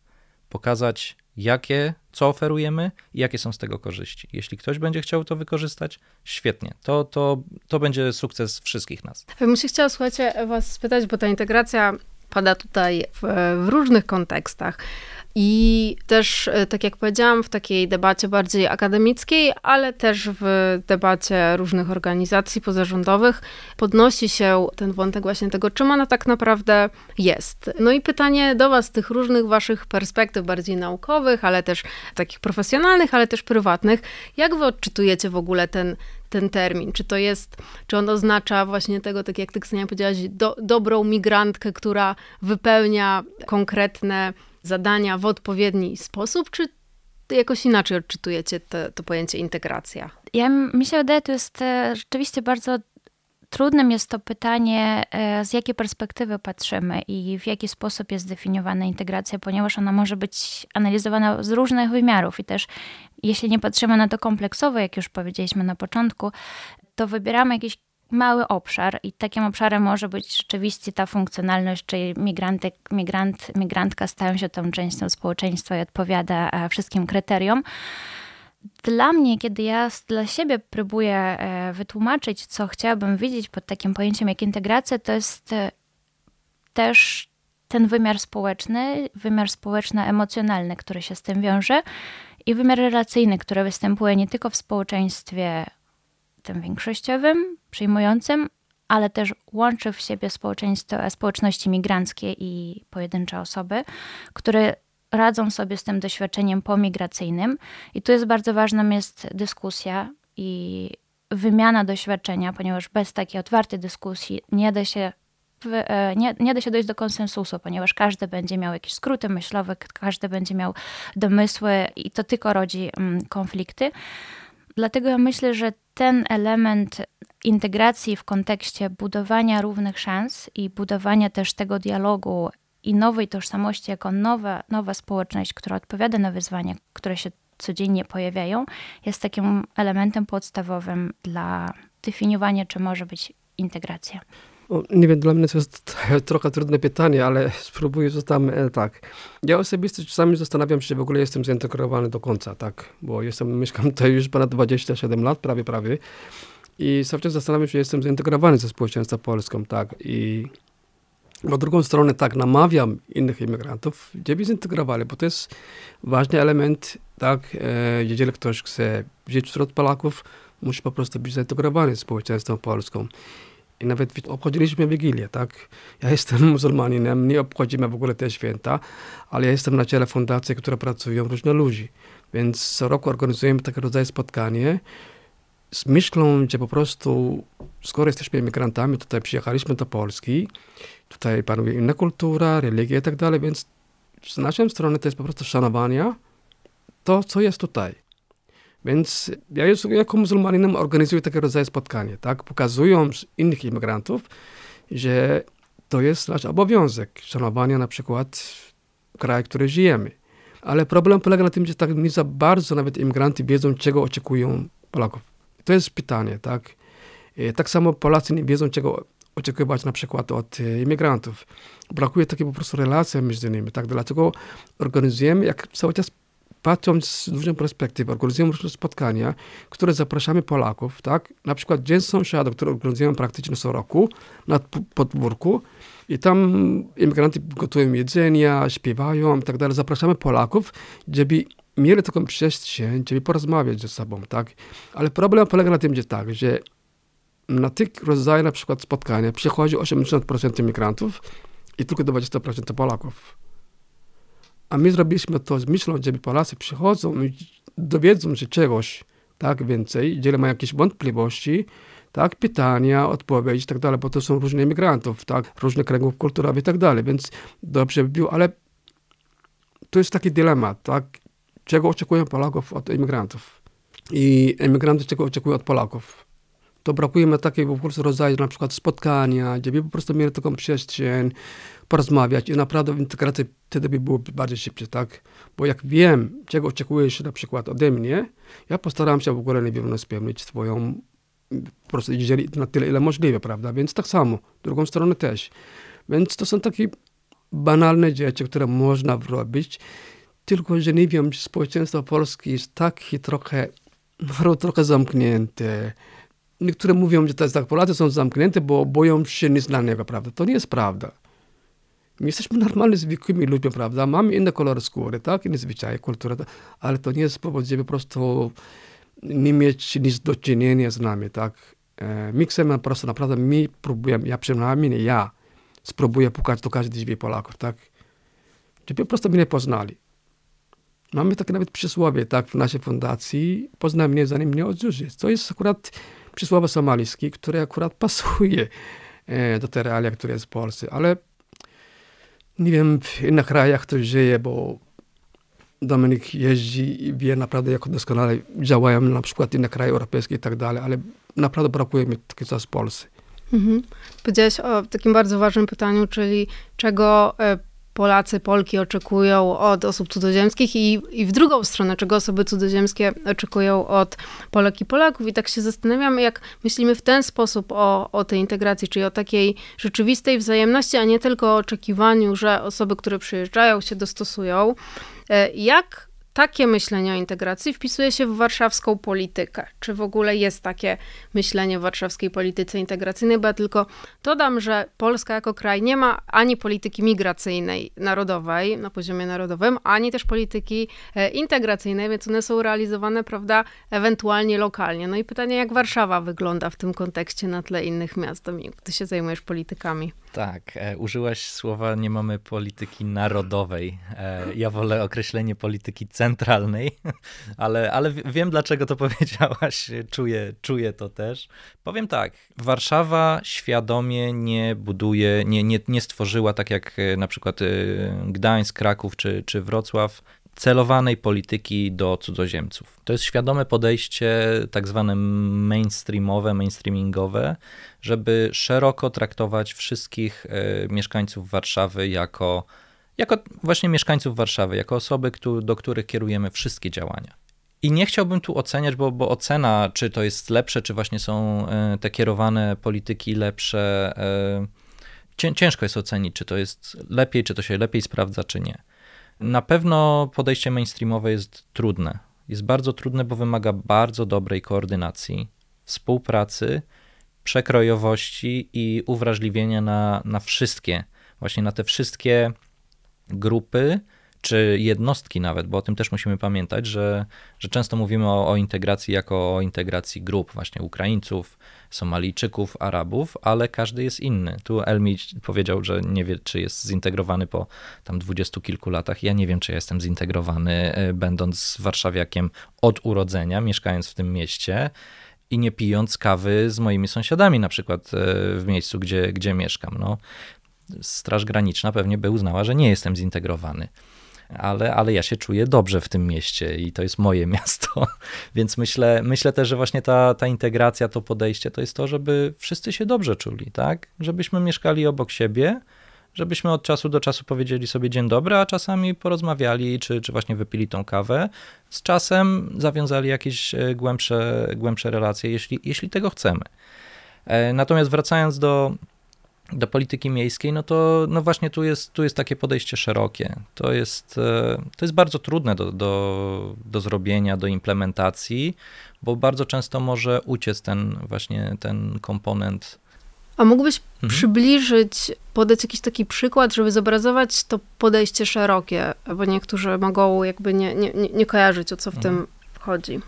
pokazać, jakie, co oferujemy i jakie są z tego korzyści. Jeśli ktoś będzie chciał to wykorzystać, świetnie. To, to, to będzie sukces wszystkich nas. Ja bym się chciała, słuchajcie, was spytać, bo ta integracja pada tutaj w, w różnych kontekstach. I też, e, tak jak powiedziałam, w takiej debacie bardziej akademickiej, ale też w debacie różnych organizacji pozarządowych podnosi się ten wątek właśnie tego, czym ona tak naprawdę jest. No i pytanie do Was tych różnych Waszych perspektyw, bardziej naukowych, ale też takich profesjonalnych, ale też prywatnych. Jak Wy odczytujecie w ogóle ten, ten termin? Czy to jest, czy on oznacza właśnie tego, tak jak ty Ksenia powiedziałaś, do, dobrą migrantkę, która wypełnia konkretne zadania w odpowiedni sposób, czy jakoś inaczej odczytujecie to, pojęcie integracja? Ja, mi się wydaje, to jest e, rzeczywiście bardzo trudnym jest to pytanie, e, z jakiej perspektywy patrzymy i w jaki sposób jest zdefiniowana integracja, ponieważ ona może być analizowana z różnych wymiarów i też jeśli nie patrzymy na to kompleksowo, jak już powiedzieliśmy na początku, to wybieramy jakieś mały obszar i takim obszarem może być rzeczywiście ta funkcjonalność, czyli migrantek, migrant, migrantka stają się tą częścią społeczeństwa i odpowiada e, wszystkim kryteriom. Dla mnie, kiedy ja dla siebie próbuję e, wytłumaczyć, co chciałabym widzieć pod takim pojęciem jak integracja, to jest e, też ten wymiar społeczny, wymiar społeczno-emocjonalny, który się z tym wiąże i wymiar relacyjny, który występuje nie tylko w społeczeństwie tym większościowym, przyjmującym, ale też łączy w siebie społeczeństwo, społeczności migranckie i pojedyncze osoby, które radzą sobie z tym doświadczeniem pomigracyjnym. I tu jest bardzo ważna jest dyskusja i wymiana doświadczenia, ponieważ bez takiej otwartej dyskusji nie da się e, nie, nie da się dojść do konsensusu, ponieważ każdy będzie miał jakieś skróty myślowe, każdy będzie miał domysły i to tylko rodzi mm, konflikty. Dlatego ja myślę, że ten element integracji w kontekście budowania równych szans i budowania też tego dialogu i nowej tożsamości jako nowa, nowa społeczność, która odpowiada na wyzwania, które się codziennie pojawiają, jest takim elementem podstawowym dla definiowania, czy może być integracja. Nie wiem, dla mnie to jest trochę trudne pytanie, ale spróbuję to tam e, tak. Ja osobiście czasami zastanawiam się, czy w ogóle jestem zintegrowany do końca, tak, bo jestem, mieszkam tutaj już ponad 27 lat, prawie, prawie i cały czas zastanawiam się, czy jestem zintegrowany ze społeczeństwem polską, tak, i po drugą stronę tak namawiam innych imigrantów, żeby zintegrowali, bo to jest ważny element, tak, e, jeżeli ktoś chce żyć wśród Polaków, musi po prostu być zintegrowany z społeczeństwem polską. I nawet obchodziliśmy Wigilię, tak? Ja jestem muzułmaninem, nie obchodzimy w ogóle te święta, ale ja jestem na czele fundacji, która pracują różne ludzi. Więc co roku organizujemy taki rodzaj spotkanie z myślą, że po prostu skoro jesteśmy emigrantami, tutaj przyjechaliśmy do Polski, tutaj panuje inna kultura, religia i tak dalej, więc z naszej strony to jest po prostu szanowanie to, co jest tutaj. Więc ja już jako muzułmaninem organizuję takie rodzaje spotkanie, tak? Pokazując innych imigrantów, że to jest nasz obowiązek szanowania na przykład kraju, w którym żyjemy. Ale problem polega na tym, że tak nie za bardzo nawet imigranty wiedzą, czego oczekują Polaków. To jest pytanie, tak? E, Tak samo Polacy nie wiedzą, czego oczekiwać na przykład od e, imigrantów. Brakuje takiej po prostu relacji między nimi, tak? Dlatego organizujemy, jak cały czas patrząc z dużą perspektywy, organizujemy różne spotkania, które zapraszamy Polaków, tak? Na przykład Dzień Sąsiadów, który organizujemy praktycznie co roku na podwórku i tam imigranty gotują jedzenia, śpiewają i tak dalej. Zapraszamy Polaków, żeby mieli taką przestrzeń, żeby porozmawiać ze sobą, tak? Ale problem polega na tym, że tak, że na tych rodzajach na przykład spotkania przychodzi 80% imigrantów i tylko 20% Polaków. A my zrobiliśmy to z myślą, żeby Polacy przychodzą i dowiedzą się czegoś tak więcej, jeżeli mają jakieś wątpliwości, tak, pytania, odpowiedzi i tak dalej, bo to są różne imigrantów, tak, różne kręgów kulturowych i tak dalej, więc dobrze by było, ale to jest taki dylemat, tak, czego oczekują Polaków od imigrantów i imigranty czego oczekują od Polaków. To brakuje mi takiego po prostu rodzaju na przykład spotkania, gdzie by po prostu mieli taką przestrzeń, porozmawiać i naprawdę integracja wtedy by było bardziej szybciej, tak? Bo jak wiem, czego oczekujesz na przykład ode mnie, ja postaram się w ogóle nie wiem, spełnić swoją po prostu na tyle, ile możliwe, prawda? Więc tak samo, drugą stronę też. Więc to są takie banalne rzeczy, które można robić, tylko że nie wiem, społeczeństwo polskie jest takie trochę, no, trochę zamknięte. Niektóre mówią, że tak, Polacy są zamknięte, bo boją się nieznanego, prawda? To nie jest prawda. My jesteśmy normalnymi, zwykłymi ludźmi, prawda? Mamy inne kolory skóry, tak? Inne zwyczaje, kulturę, ale to nie jest powód, żeby po prostu nie mieć nic do czynienia z nami, tak? E, my chcemy po prostu naprawdę, my próbujemy, ja przynajmniej ja spróbuję pukać do każdej drzwi Polaków, tak? Żeby po prostu mnie poznali. Mamy takie nawet przysłowie, tak, w naszej fundacji, poznaj mnie, zanim mnie odrzucisz. To jest akurat przysłowie somalijskie, które akurat pasuje e, do tej realia, które jest w Polsce, ale nie wiem, w innych krajach to żyje, bo Dominik jeździ i wie naprawdę, jak doskonale działają na przykład inne kraje europejskie i tak dalej, ale naprawdę brakuje mi takiego coś w Polsce. Mhm. Powiedziałeś o takim bardzo ważnym pytaniu, czyli czego e, Polacy, Polki oczekują od osób cudzoziemskich i, i w drugą stronę, czego osoby cudzoziemskie oczekują od Polek i Polaków. I tak się zastanawiam, jak myślimy w ten sposób o, o tej integracji, czyli o takiej rzeczywistej wzajemności, a nie tylko o oczekiwaniu, że osoby, które przyjeżdżają, się dostosują. E, Jak takie myślenie o integracji wpisuje się w warszawską politykę? Czy w ogóle jest takie myślenie w warszawskiej polityce integracyjnej? Bo ja tylko dodam, że Polska jako kraj nie ma ani polityki migracyjnej narodowej na poziomie narodowym, ani też polityki e, integracyjnej, więc one są realizowane, prawda, ewentualnie lokalnie. No i pytanie, jak Warszawa wygląda w tym kontekście na tle innych miast? Dominik, ty się zajmujesz politykami. Tak, e, użyłaś słowa nie mamy polityki narodowej. E, ja wolę określenie polityki centralnej, ale, ale wiem dlaczego to powiedziałaś, czuję, czuję to też. Powiem tak, Warszawa świadomie nie buduje, nie, nie, nie stworzyła tak jak e, na przykład e, Gdańsk, Kraków czy, czy Wrocław, celowanej polityki do cudzoziemców. To jest świadome podejście tak zwane mainstreamowe, mainstreamingowe, żeby szeroko traktować wszystkich e, mieszkańców Warszawy jako, jako właśnie mieszkańców Warszawy, jako osoby, do których kierujemy wszystkie działania. I nie chciałbym tu oceniać, bo, bo ocena, czy to jest lepsze, czy właśnie są e, te kierowane polityki lepsze, e, cię- ciężko jest ocenić, czy to jest lepiej, czy to się lepiej sprawdza, czy nie. Na pewno podejście mainstreamowe jest trudne. Jest bardzo trudne, bo wymaga bardzo dobrej koordynacji, współpracy, przekrojowości i uwrażliwienia na, na wszystkie, właśnie na te wszystkie grupy, czy jednostki nawet, bo o tym też musimy pamiętać, że, że często mówimy o, o integracji jako o integracji grup, właśnie Ukraińców, Somalijczyków, Arabów, ale każdy jest inny. Tu Elmi powiedział, że nie wie, czy jest zintegrowany po tam dwudziestu kilku latach. Ja nie wiem, czy ja jestem zintegrowany, e, będąc warszawiakiem od urodzenia, mieszkając w tym mieście i nie pijąc kawy z moimi sąsiadami, na przykład e, w miejscu, gdzie, gdzie mieszkam. No, Straż Graniczna pewnie by uznała, że nie jestem zintegrowany. Ale, ale ja się czuję dobrze w tym mieście i to jest moje miasto. Więc myślę, myślę też, że właśnie ta, ta integracja, to podejście to jest to, żeby wszyscy się dobrze czuli, tak? Żebyśmy mieszkali obok siebie, żebyśmy od czasu do czasu powiedzieli sobie dzień dobry, a czasami porozmawiali, czy, czy właśnie wypili tą kawę. Z czasem zawiązali jakieś e, głębsze, głębsze relacje, jeśli, jeśli tego chcemy. E, Natomiast wracając do, do polityki miejskiej, no to no właśnie tu jest, tu jest takie podejście szerokie. To jest, e, to jest bardzo trudne do, do, do zrobienia, do implementacji, bo bardzo często może uciec ten właśnie ten komponent A mógłbyś Mhm. przybliżyć, podać jakiś taki przykład, żeby zobrazować to podejście szerokie, bo niektórzy mogą jakby nie, nie, nie nie kojarzyć, o co w Mhm. tym chodzi.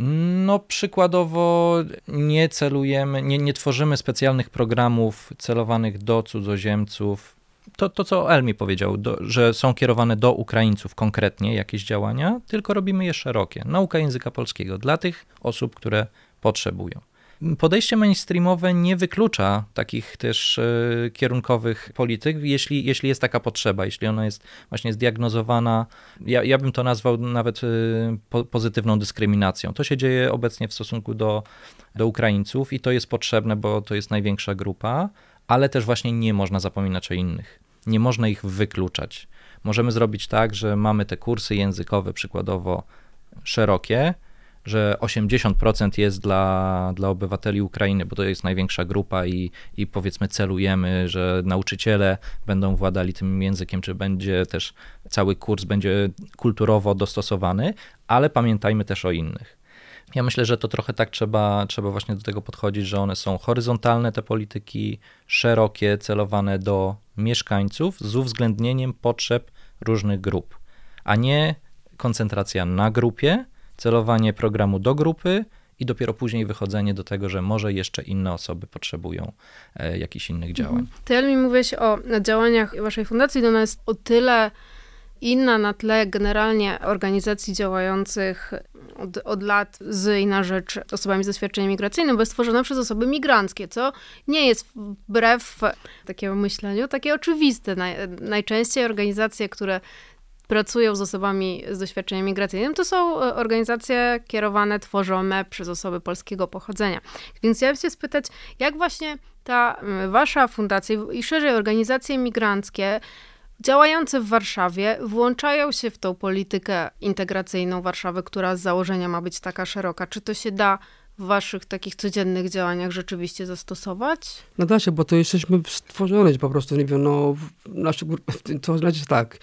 No, przykładowo nie celujemy, nie, nie tworzymy specjalnych programów celowanych do cudzoziemców. To, to co Elmi powiedział, do, że są kierowane do Ukraińców konkretnie jakieś działania, tylko robimy je szerokie. Nauka języka polskiego dla tych osób, które potrzebują. Podejście mainstreamowe nie wyklucza takich też e, kierunkowych polityk, jeśli, jeśli jest taka potrzeba, jeśli ona jest właśnie zdiagnozowana. Ja, ja bym to nazwał nawet e, po, pozytywną dyskryminacją. To się dzieje obecnie w stosunku do, do Ukraińców i to jest potrzebne, bo to jest największa grupa, ale też właśnie nie można zapominać o innych. Nie można ich wykluczać. Możemy zrobić tak, że mamy te kursy językowe przykładowo szerokie, że 80% jest dla, dla obywateli Ukrainy, bo to jest największa grupa i, i powiedzmy celujemy, że nauczyciele będą władali tym językiem, czy będzie też cały kurs będzie kulturowo dostosowany, ale pamiętajmy też o innych. Ja myślę, że to trochę tak trzeba, trzeba właśnie do tego podchodzić, że one są horyzontalne, te polityki, szerokie, celowane do mieszkańców z uwzględnieniem potrzeb różnych grup, a nie koncentracja na grupie, celowanie programu do grupy i dopiero później wychodzenie do tego, że może jeszcze inne osoby potrzebują e, jakichś innych działań. Ty, Elmi, mówiłeś o działaniach waszej fundacji, ona jest o tyle inna na tle generalnie organizacji działających od, od lat z i na rzecz osobami z doświadczeniem migracyjnym, bo jest stworzona przez osoby migranckie, co nie jest wbrew takiemu myśleniu takie oczywiste. Naj, najczęściej organizacje, które pracują z osobami z doświadczeniem migracyjnym, to są e, organizacje kierowane, tworzone przez osoby polskiego pochodzenia. Więc ja chcę spytać, jak właśnie ta wasza fundacja i szerzej organizacje migranckie działające w Warszawie włączają się w tą politykę integracyjną Warszawy, która z założenia ma być taka szeroka. Czy to się da w waszych takich codziennych działaniach rzeczywiście zastosować? No da się, bo to jesteśmy stworzone po prostu, nie wiem, no, w naszy, to znaczy tak,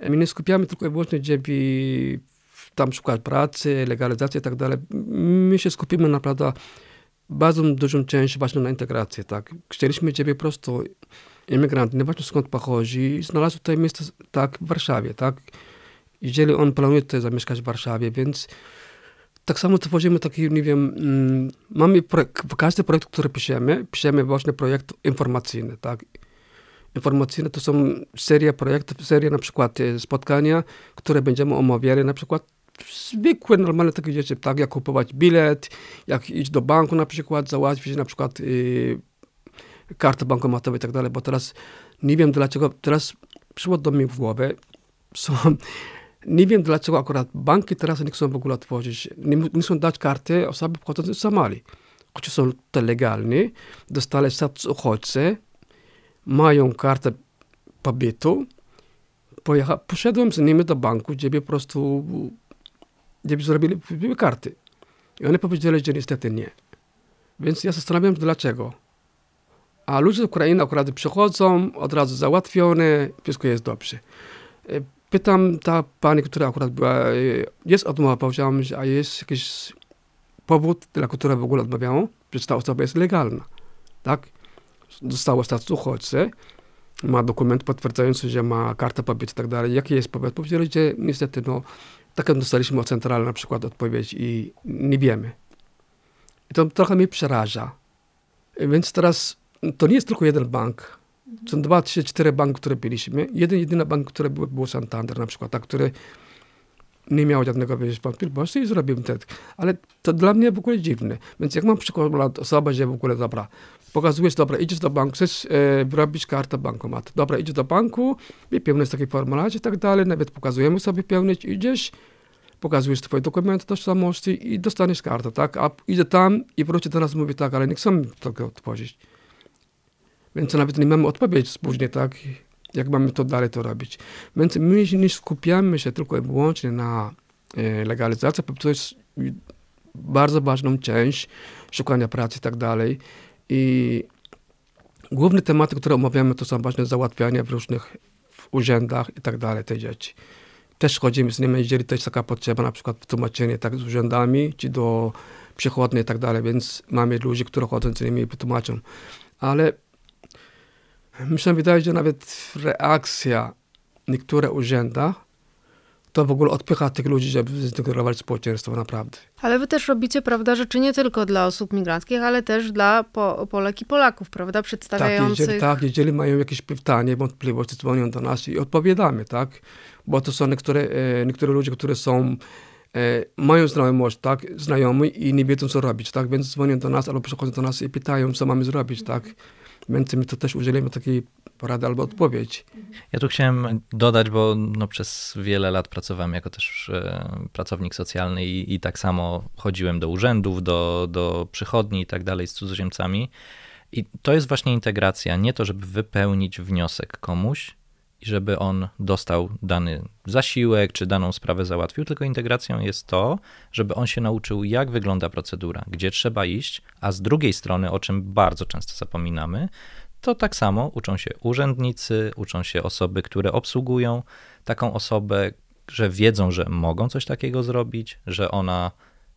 my nie skupiamy tylko i wyłącznie dzięki tam szukać pracy, legalizacji i tak dalej. My się skupimy naprawdę bardzo dużą część właśnie na integrację, tak. Chcieliśmy ciebie po prostu imigrant, nieważne skąd pochodzi, znalazł tutaj miejsce tak w Warszawie, tak. Jeżeli on planuje tutaj zamieszkać w Warszawie, więc tak samo tworzymy taki, nie wiem, mm, mamy projekt, każdy projekt, który piszemy, piszemy właśnie projekt informacyjny, tak. Informacyjne to są seria projektów, seria na przykład e, spotkania, które będziemy omawiali, na przykład zwykłe, normalne takie rzeczy, tak, jak kupować bilet, jak iść do banku na przykład, załatwić na przykład y, kartę bankomatową i tak dalej, bo teraz nie wiem dlaczego, teraz przyszło do mnie w głowę, są, nie wiem dlaczego akurat banki teraz nie chcą w ogóle otworzyć, nie, nie chcą dać karty osobom pochodzącym z Somalii. Choć są to legalni, dostali status uchodźcy, mają kartę pobytu, pojecha, poszedłem z nimi do banku, gdzie po prostu gdzie zrobili karty. I oni powiedzieli, że niestety nie. Więc ja zastanawiam się dlaczego. A ludzie z Ukrainy akurat przychodzą, od razu załatwione, wszystko jest dobrze. E, Pytam ta pani, która akurat była, e, jest odmowa, powiedziałam, że a jest jakiś powód, dla którego w ogóle odmawiają, że ta osoba jest legalna. Tak? Dostała status uchodźcy, ma dokument potwierdzający, że ma kartę pobytu i tak dalej. Jaki jest powód? Powiedzieli, że niestety, no, taką dostaliśmy od centrali na przykład odpowiedź i nie wiemy. I to trochę mnie przeraża. Więc teraz to nie jest tylko jeden bank. Są dwa, trzy, cztery banki, które byliśmy. Jeden, jedyny bank, który był, był Santander na przykład, tak, który nie miał żadnego wiesz, wątpliwości i zrobiłem tak. Ale to dla mnie w ogóle dziwne. Więc jak mam przykład osobę, że w ogóle dobra, pokazujesz, dobra, idziesz do banku, chcesz e, kartę bankomat. Dobra, idziesz do banku, wypełnisz taki formularz i tak dalej, nawet pokazujemy sobie pełnić, idziesz, pokazujesz twoje dokumenty tożsamości i dostaniesz kartę, tak? A tam i wróci do nas mówi tak, ale nie chcemy tego otworzyć. Więc nawet nie mamy odpowiedzi później, tak? Jak mamy to dalej to robić. Więc my nie skupiamy się tylko i wyłącznie na e, legalizacji, bo to jest bardzo ważną część szukania pracy i tak dalej. I główne tematy, które omawiamy, to są właśnie załatwiania w różnych w urzędach i tak dalej, te rzeczy. Też chodzimy z nimi, jeżeli jest taka potrzeba, na przykład tłumaczenie tak z urzędami, czy do przychodni i tak dalej, więc mamy ludzi, którzy chodzą z nimi i tłumaczą. Ale mi się wydaje, że nawet reakcja niektórych urzędach to w ogóle odpycha tych ludzi, żeby zintegrować społeczeństwo naprawdę. Ale wy też robicie, prawda, rzeczy nie tylko dla osób migranckich, ale też dla po, Polek i Polaków, prawda, przedstawiających... Tak jeżeli, tak, jeżeli mają jakieś pytanie, wątpliwości, dzwonią do nas i odpowiadamy, tak? Bo to są niektóre, e, niektóre ludzie, którzy są e, mają znajomość, tak, znajomi i nie wiedzą, co robić, tak, więc dzwonią do nas albo przychodzą do nas i pytają, co mamy zrobić, tak. Więc my to też udzielimy takiej porady albo odpowiedź. Ja tu chciałem dodać, bo no przez wiele lat pracowałem jako też e, pracownik socjalny i, i tak samo chodziłem do urzędów, do, do przychodni i tak dalej z cudzoziemcami. I to jest właśnie integracja, nie to, żeby wypełnić wniosek komuś i żeby on dostał dany zasiłek czy daną sprawę załatwił, tylko integracją jest to, żeby on się nauczył, jak wygląda procedura, gdzie trzeba iść, a z drugiej strony, o czym bardzo często zapominamy, to tak samo uczą się urzędnicy, uczą się osoby, które obsługują taką osobę, że wiedzą, że mogą coś takiego zrobić, że ona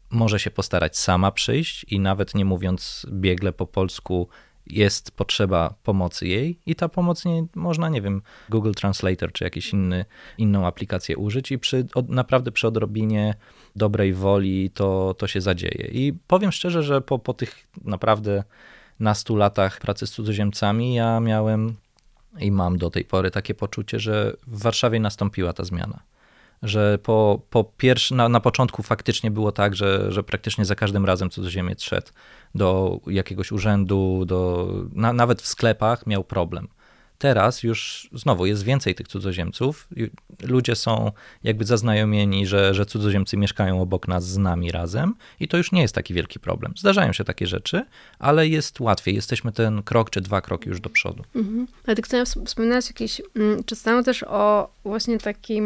może się postarać sama przyjść i nawet nie mówiąc biegle po polsku, jest potrzeba pomocy jej i ta pomoc nie można, nie wiem, Google Translator czy jakieś inny, inną aplikację użyć i przy, od, naprawdę przy odrobinie dobrej woli to, to się zadzieje. I powiem szczerze, że po, po tych naprawdę nastu latach pracy z cudzoziemcami ja miałem i mam do tej pory takie poczucie, że w Warszawie nastąpiła ta zmiana że po, po pierwszy, na, na początku faktycznie było tak, że, że praktycznie za każdym razem cudzoziemiec szedł do jakiegoś urzędu, do, na, nawet w sklepach miał problem. Teraz już znowu jest więcej tych cudzoziemców. Ludzie są jakby zaznajomieni, że, że cudzoziemcy mieszkają obok nas z nami razem i to już nie jest taki wielki problem. Zdarzają się takie rzeczy, ale jest łatwiej. Jesteśmy ten krok czy dwa kroki już do przodu. Mhm. Ale ty chcę wspominać jakiś mm, temu też o właśnie takim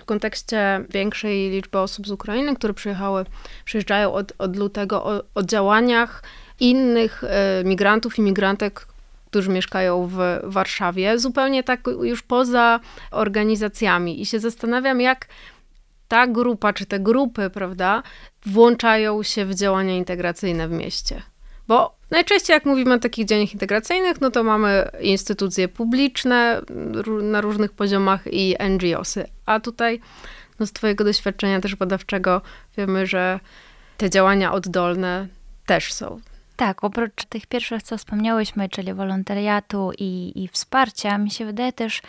w kontekście większej liczby osób z Ukrainy, które przyjechały, przyjeżdżają od, od lutego, o, o działaniach innych e, migrantów i migrantek, którzy mieszkają w Warszawie, zupełnie tak już poza organizacjami. I się zastanawiam, jak ta grupa, czy te grupy, prawda, włączają się w działania integracyjne w mieście. Bo najczęściej, jak mówimy o takich działaniach integracyjnych, no to mamy instytucje publiczne na różnych poziomach i NGOsy. A tutaj, no z Twojego doświadczenia też badawczego, wiemy, że te działania oddolne też są. Tak, oprócz tych pierwszych, co wspomniałyśmy, czyli wolontariatu i, i wsparcia, mi się wydaje też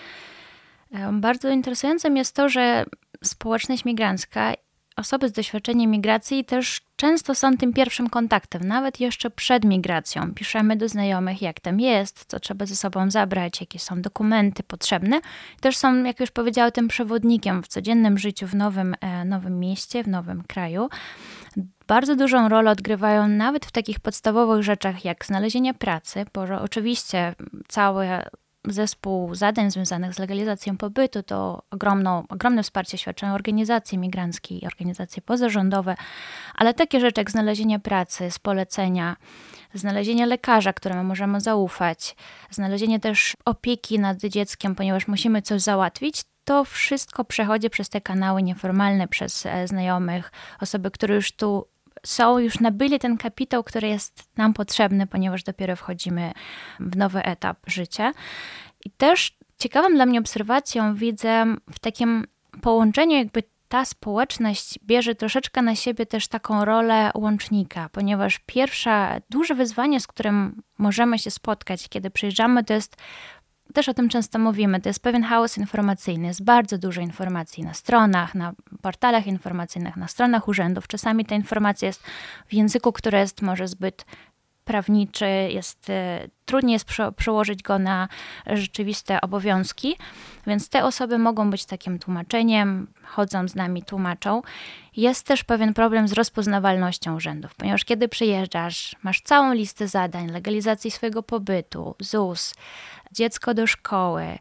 bardzo interesującym jest to, że społeczność migrancka, osoby z doświadczeniem migracji też często są tym pierwszym kontaktem, nawet jeszcze przed migracją. Piszemy do znajomych, jak tam jest, co trzeba ze sobą zabrać, jakie są dokumenty potrzebne. Też są, jak już powiedziałam, tym przewodnikiem w codziennym życiu w nowym, e, nowym mieście, w nowym kraju bardzo dużą rolę odgrywają nawet w takich podstawowych rzeczach jak znalezienie pracy, bo oczywiście cały zespół zadań związanych z legalizacją pobytu to ogromną, ogromne wsparcie świadczą organizacje migranckie i organizacje pozarządowe, ale takie rzeczy jak znalezienie pracy z polecenia, znalezienie lekarza, któremu możemy zaufać, znalezienie też opieki nad dzieckiem, ponieważ musimy coś załatwić, to wszystko przechodzi przez te kanały nieformalne, przez e, znajomych, osoby, które już tu są, już nabyli ten kapitał, który jest nam potrzebny, ponieważ dopiero wchodzimy w nowy etap życia. I też ciekawą dla mnie obserwacją widzę w takim połączeniu, jakby ta społeczność bierze troszeczkę na siebie też taką rolę łącznika, ponieważ pierwsze duże wyzwanie, z którym możemy się spotkać, kiedy przyjeżdżamy, to jest też o tym często mówimy, to jest pewien chaos informacyjny. Jest bardzo dużo informacji na stronach, na portalach informacyjnych, na stronach urzędów. Czasami ta informacja jest w języku, który jest może zbyt prawniczy, jest, e, trudniej jest prze, przełożyć go na rzeczywiste obowiązki, więc te osoby mogą być takim tłumaczeniem, chodzą z nami, tłumaczą. Jest też pewien problem z rozpoznawalnością urzędów, ponieważ kiedy przyjeżdżasz, masz całą listę zadań, legalizacji swojego pobytu, ZUS, dziecko do szkoły,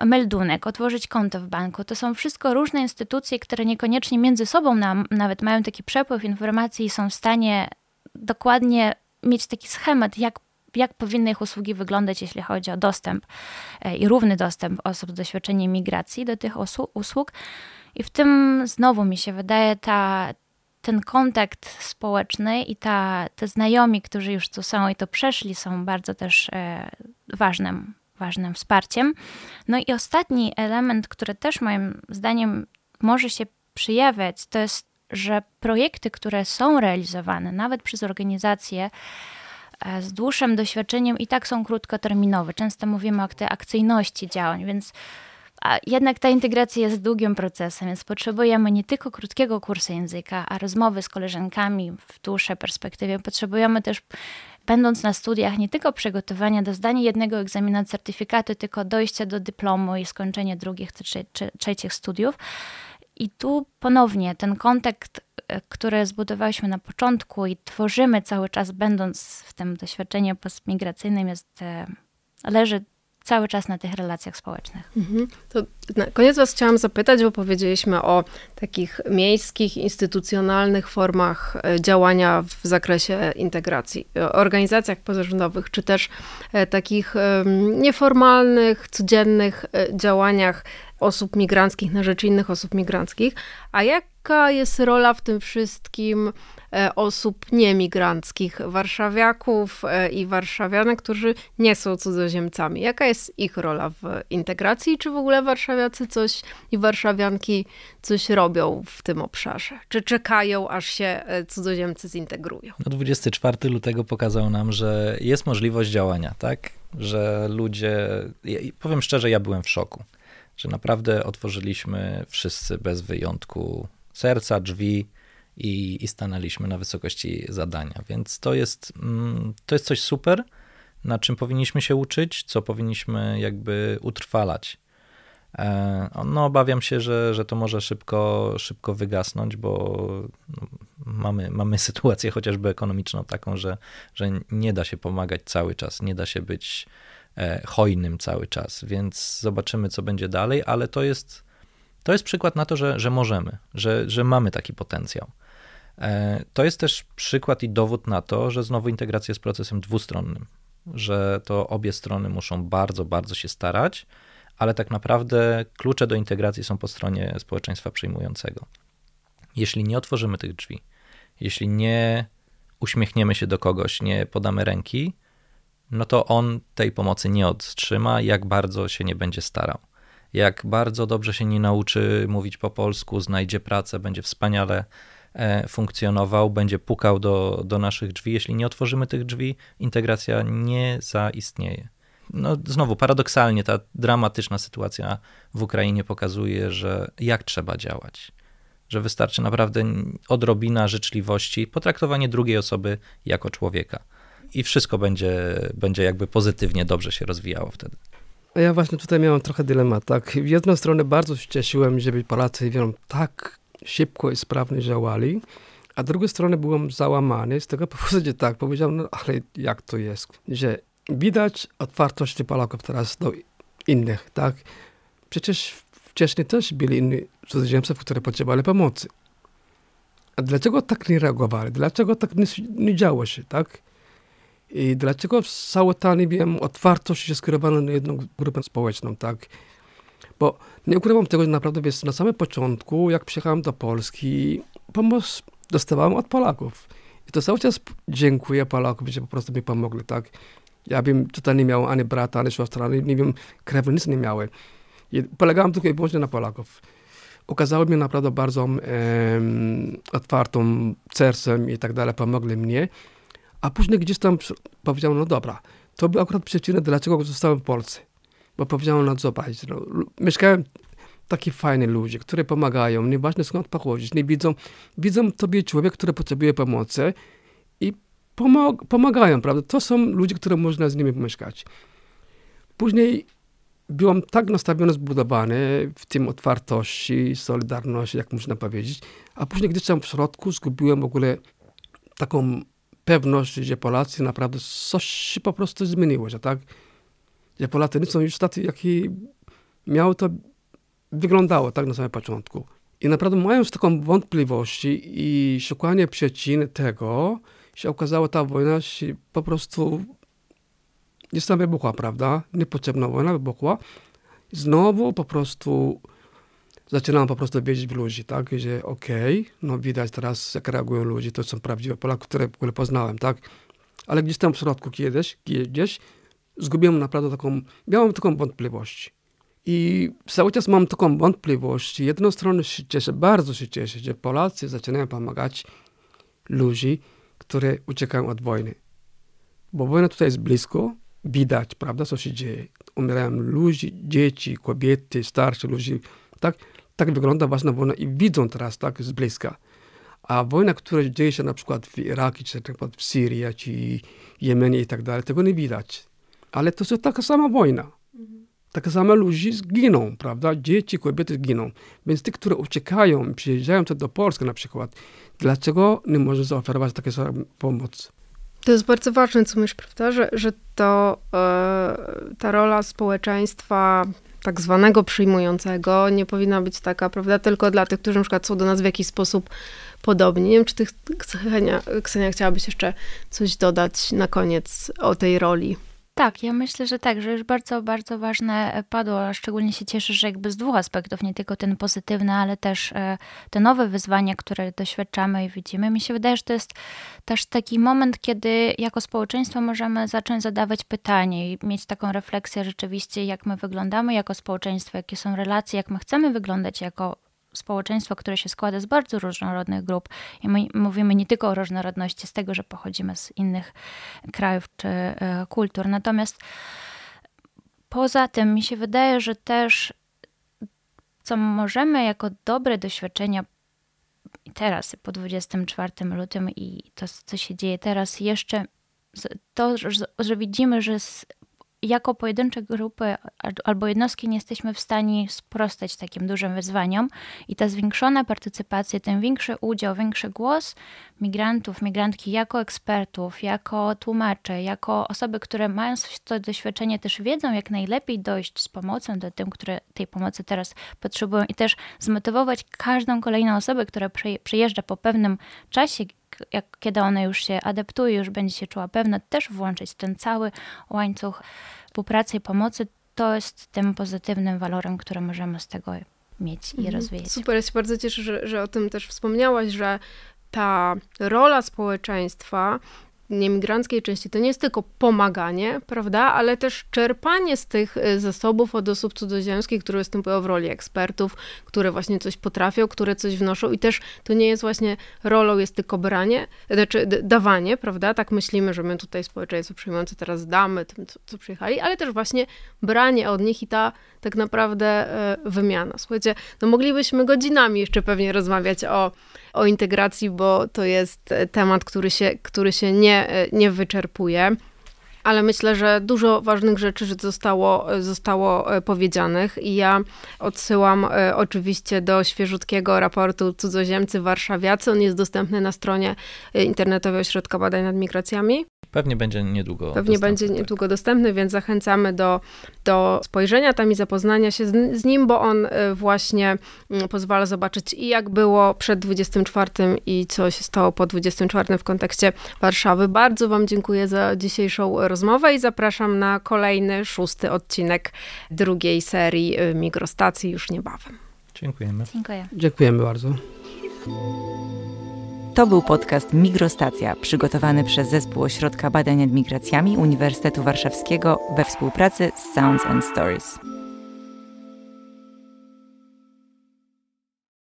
meldunek, otworzyć konto w banku. To są wszystko różne instytucje, które niekoniecznie między sobą nam, nawet mają taki przepływ informacji i są w stanie dokładnie mieć taki schemat, jak, jak powinny ich usługi wyglądać, jeśli chodzi o dostęp e, i równy dostęp osób z doświadczeniem migracji do tych usług. I w tym znowu mi się wydaje ta, ten kontakt społeczny i ta, te znajomi, którzy już tu są i to przeszli, są bardzo też e, ważnym, ważnym wsparciem. No i ostatni element, który też moim zdaniem może się przyjawiać, to jest że projekty, które są realizowane nawet przez organizacje e, z dłuższym doświadczeniem i tak są krótkoterminowe. Często mówimy o tej akcyjności działań, więc a jednak ta integracja jest długim procesem, więc potrzebujemy nie tylko krótkiego kursu języka, a rozmowy z koleżankami w dłuższej perspektywie. Potrzebujemy też, będąc na studiach, nie tylko przygotowania do zdania jednego egzaminu certyfikatu, tylko dojścia do dyplomu i skończenia drugich czy trzecich studiów. I tu ponownie ten kontakt, e, który zbudowaliśmy na początku i tworzymy cały czas, będąc w tym doświadczeniu postmigracyjnym, jest, e, leży cały czas na tych relacjach społecznych. Mhm. To na koniec Was chciałam zapytać, bo powiedzieliśmy o takich miejskich, instytucjonalnych formach e, działania w zakresie integracji, organizacjach pozarządowych, czy też takich nieformalnych, codziennych działaniach osób migranckich na rzecz innych osób migranckich. A jaka jest rola w tym wszystkim e, osób niemigranckich, warszawiaków e, i warszawianek, którzy nie są cudzoziemcami? Jaka jest ich rola w integracji? Czy w ogóle warszawiacy coś i warszawianki coś robią w tym obszarze? Czy czekają, aż się e, cudzoziemcy zintegrują? No 24 lutego pokazał nam, że jest możliwość działania, tak? Że ludzie, powiem szczerze, ja byłem w szoku że naprawdę otworzyliśmy wszyscy bez wyjątku serca, drzwi i, i stanęliśmy na wysokości zadania. Więc to jest, mm, to jest coś super, na czym powinniśmy się uczyć, co powinniśmy jakby utrwalać. E, no, obawiam się, że, że to może szybko, szybko wygasnąć, bo no, mamy, mamy sytuację chociażby ekonomiczną taką, że, że nie da się pomagać cały czas, nie da się być hojnym cały czas, więc zobaczymy, co będzie dalej, ale to jest, to jest przykład na to, że, że możemy, że, że mamy taki potencjał. E, to jest też przykład i dowód na to, że znowu integracja jest procesem dwustronnym, że to obie strony muszą bardzo, bardzo się starać, ale tak naprawdę klucze do integracji są po stronie społeczeństwa przyjmującego. Jeśli nie otworzymy tych drzwi, jeśli nie uśmiechniemy się do kogoś, nie podamy ręki, no to on tej pomocy nie otrzyma, jak bardzo się nie będzie starał. Jak bardzo dobrze się nie nauczy mówić po polsku, znajdzie pracę, będzie wspaniale e, funkcjonował, będzie pukał do, do naszych drzwi. Jeśli nie otworzymy tych drzwi, integracja nie zaistnieje. No, znowu, paradoksalnie, ta dramatyczna sytuacja w Ukrainie pokazuje, że jak trzeba działać. Że wystarczy naprawdę odrobina życzliwości, potraktowanie drugiej osoby jako człowieka i wszystko będzie, będzie jakby pozytywnie, dobrze się rozwijało wtedy. Ja właśnie tutaj miałem trochę dylemat, tak. W jedną stronę bardzo się cieszyłem, żeby Polacy wiem, tak szybko i sprawnie działali, a z drugiej strony byłem załamany z tego powodu, że tak, powiedziałem, no ale jak to jest, że widać otwartość Polaków teraz do innych, tak. Przecież wcześniej też byli inni cudzoziemcy, którzy potrzebowali pomocy. A dlaczego tak nie reagowali? Dlaczego tak nie, nie działo się, tak? I dlaczego całe ta, nie wiem, otwartość jest skierowana na jedną grupę społeczną, tak? Bo nie ukrywam tego, że naprawdę, wiesz, na samym początku, jak przyjechałem do Polski, pomoc dostawałem od Polaków. I to cały czas dziękuję Polakom, że po prostu mi pomogli, tak? Ja bym tutaj nie miał ani brata, ani siostra, ani, nie wiem, nic nie miałem. I polegałem tylko i wyłącznie na Polaków. Okazało mi naprawdę bardzo um, otwartą sercem i tak dalej, pomogli mnie. A później gdzieś tam powiedział, no dobra, to był akurat przyczyna, dlaczego zostałem w Polsce. bo powiedziałem, no zobacz, no, lu- mieszkają takie fajne ludzie, które pomagają, nieważne skąd pochodzisz, nie widzą, widzą tobie człowiek, który potrzebuje pomocy i pomog, pomagają, prawda? To są ludzie, które można z nimi mieszkać. Później byłem tak nastawiony, zbudowany w tym otwartości, solidarności, jak można powiedzieć, a później gdzieś tam w środku zgubiłem w ogóle taką pewność, że Polacy naprawdę coś się po prostu zmieniło, że tak? Że Polacy nie są już tacy, jaki miało to wyglądało tak na samym początku. I naprawdę mając taką wątpliwości i szukanie przyczyn tego, się okazało, ta wojna się po prostu gdzieś tam wybuchła, prawda? Niepotrzebna wojna wybuchła. Znowu po prostu zaczynam po prostu wierzyć w ludzi, tak? Że okej, no widać teraz, jak reagują ludzie, to są prawdziwe Polacy, które w ogóle poznałem, tak? Ale gdzieś tam w środku kiedyś, gdzieś zgubiłem naprawdę taką, miałem taką wątpliwość. I cały czas mam taką wątpliwość. Z jednej strony się cieszę, bardzo się cieszę, że Polacy zaczynają pomagać ludzi, które uciekają od wojny. Bo wojna tutaj jest blisko, widać, prawda, co się dzieje. Umierają ludzie, dzieci, kobiety, starsi ludzie. Tak, tak wygląda ważna wojna i widzą teraz tak z bliska. A wojna, która dzieje się na przykład w Iraku, czy na przykład w Syrii, czy Jemenie i tak dalej, tego nie widać. Ale to jest taka sama wojna. Tak samo ludzie zginą, prawda? Dzieci, kobiety giną. Więc ci, które uciekają, przyjeżdżają do Polski na przykład, dlaczego nie może zaoferować takiej samej pomoc? To jest bardzo ważne, co myślisz, prawda, że, że to e, ta rola społeczeństwa tak zwanego przyjmującego nie powinna być taka, prawda, tylko dla tych, którzy na przykład są do nas w jakiś sposób podobni. Nie wiem, czy ty, Ksenia, Ksenia chciałabyś jeszcze coś dodać na koniec o tej roli? Tak, ja myślę, że tak, że już bardzo, bardzo ważne padło, a szczególnie się cieszę, że jakby z dwóch aspektów, nie tylko ten pozytywny, ale też e, te nowe wyzwania, które doświadczamy i widzimy. Mi się wydaje, że to jest też taki moment, kiedy jako społeczeństwo możemy zacząć zadawać pytanie i mieć taką refleksję rzeczywiście, jak my wyglądamy jako społeczeństwo, jakie są relacje, jak my chcemy wyglądać jako społeczeństwo, które się składa z bardzo różnorodnych grup. I my mówimy nie tylko o różnorodności z tego, że pochodzimy z innych krajów czy e, kultur. Natomiast poza tym mi się wydaje, że też co możemy jako dobre doświadczenia teraz, po 24 lutym i to, co się dzieje teraz, jeszcze to, że, widzimy, że jako pojedyncze grupy albo jednostki nie jesteśmy w stanie sprostać takim dużym wyzwaniom i ta zwiększona partycypacja, ten większy udział, większy głos migrantów, migrantki jako ekspertów, jako tłumacze, jako osoby, które mają to doświadczenie, też wiedzą, jak najlepiej dojść z pomocą do tym, które tej pomocy teraz potrzebują i też zmotywować każdą kolejną osobę, która przyjeżdża po pewnym czasie, jak, kiedy ona już się adaptuje, już będzie się czuła pewna, też włączyć ten cały łańcuch współpracy i pomocy, to jest tym pozytywnym walorem, który możemy z tego mieć i Mhm. rozwijać. Super, ja się bardzo cieszę, że, że o tym też wspomniałaś, że ta rola społeczeństwa niemigranckiej części to nie jest tylko pomaganie, prawda, ale też czerpanie z tych y, zasobów od osób cudzoziemskich, które występują w roli ekspertów, które właśnie coś potrafią, które coś wnoszą i też to nie jest właśnie rolą jest tylko branie, znaczy dawanie, prawda, tak myślimy, że my tutaj społeczeństwo przyjmujące teraz damy tym, co, co przyjechali, ale też właśnie branie od nich i ta tak naprawdę e, wymiana. Słuchajcie, no moglibyśmy godzinami jeszcze pewnie rozmawiać o, o integracji, bo to jest e, temat, który się, który się nie, e, nie wyczerpuje. Ale myślę, że dużo ważnych rzeczy zostało, zostało e, powiedzianych i ja odsyłam oczywiście do świeżutkiego raportu Cudzoziemcy Warszawiacy. On jest dostępny na stronie internetowej Ośrodka Badań nad Migracjami. Pewnie będzie niedługo. Pewnie dostępny, będzie tak. niedługo dostępny, więc zachęcamy do, do spojrzenia tam i zapoznania się z, z nim, bo on y, właśnie mm, pozwala zobaczyć i jak było przed 24 i co się stało po 24 w kontekście Warszawy. Bardzo Wam dziękuję za dzisiejszą rozmowę i zapraszam na kolejny, szósty odcinek drugiej serii y, Migrostacji już niebawem. Dziękujemy. Dziękuję. Dziękujemy bardzo. To był podcast Migrostacja, przygotowany przez Zespół Ośrodka Badań nad Migracjami Uniwersytetu Warszawskiego we współpracy z Sounds and Stories.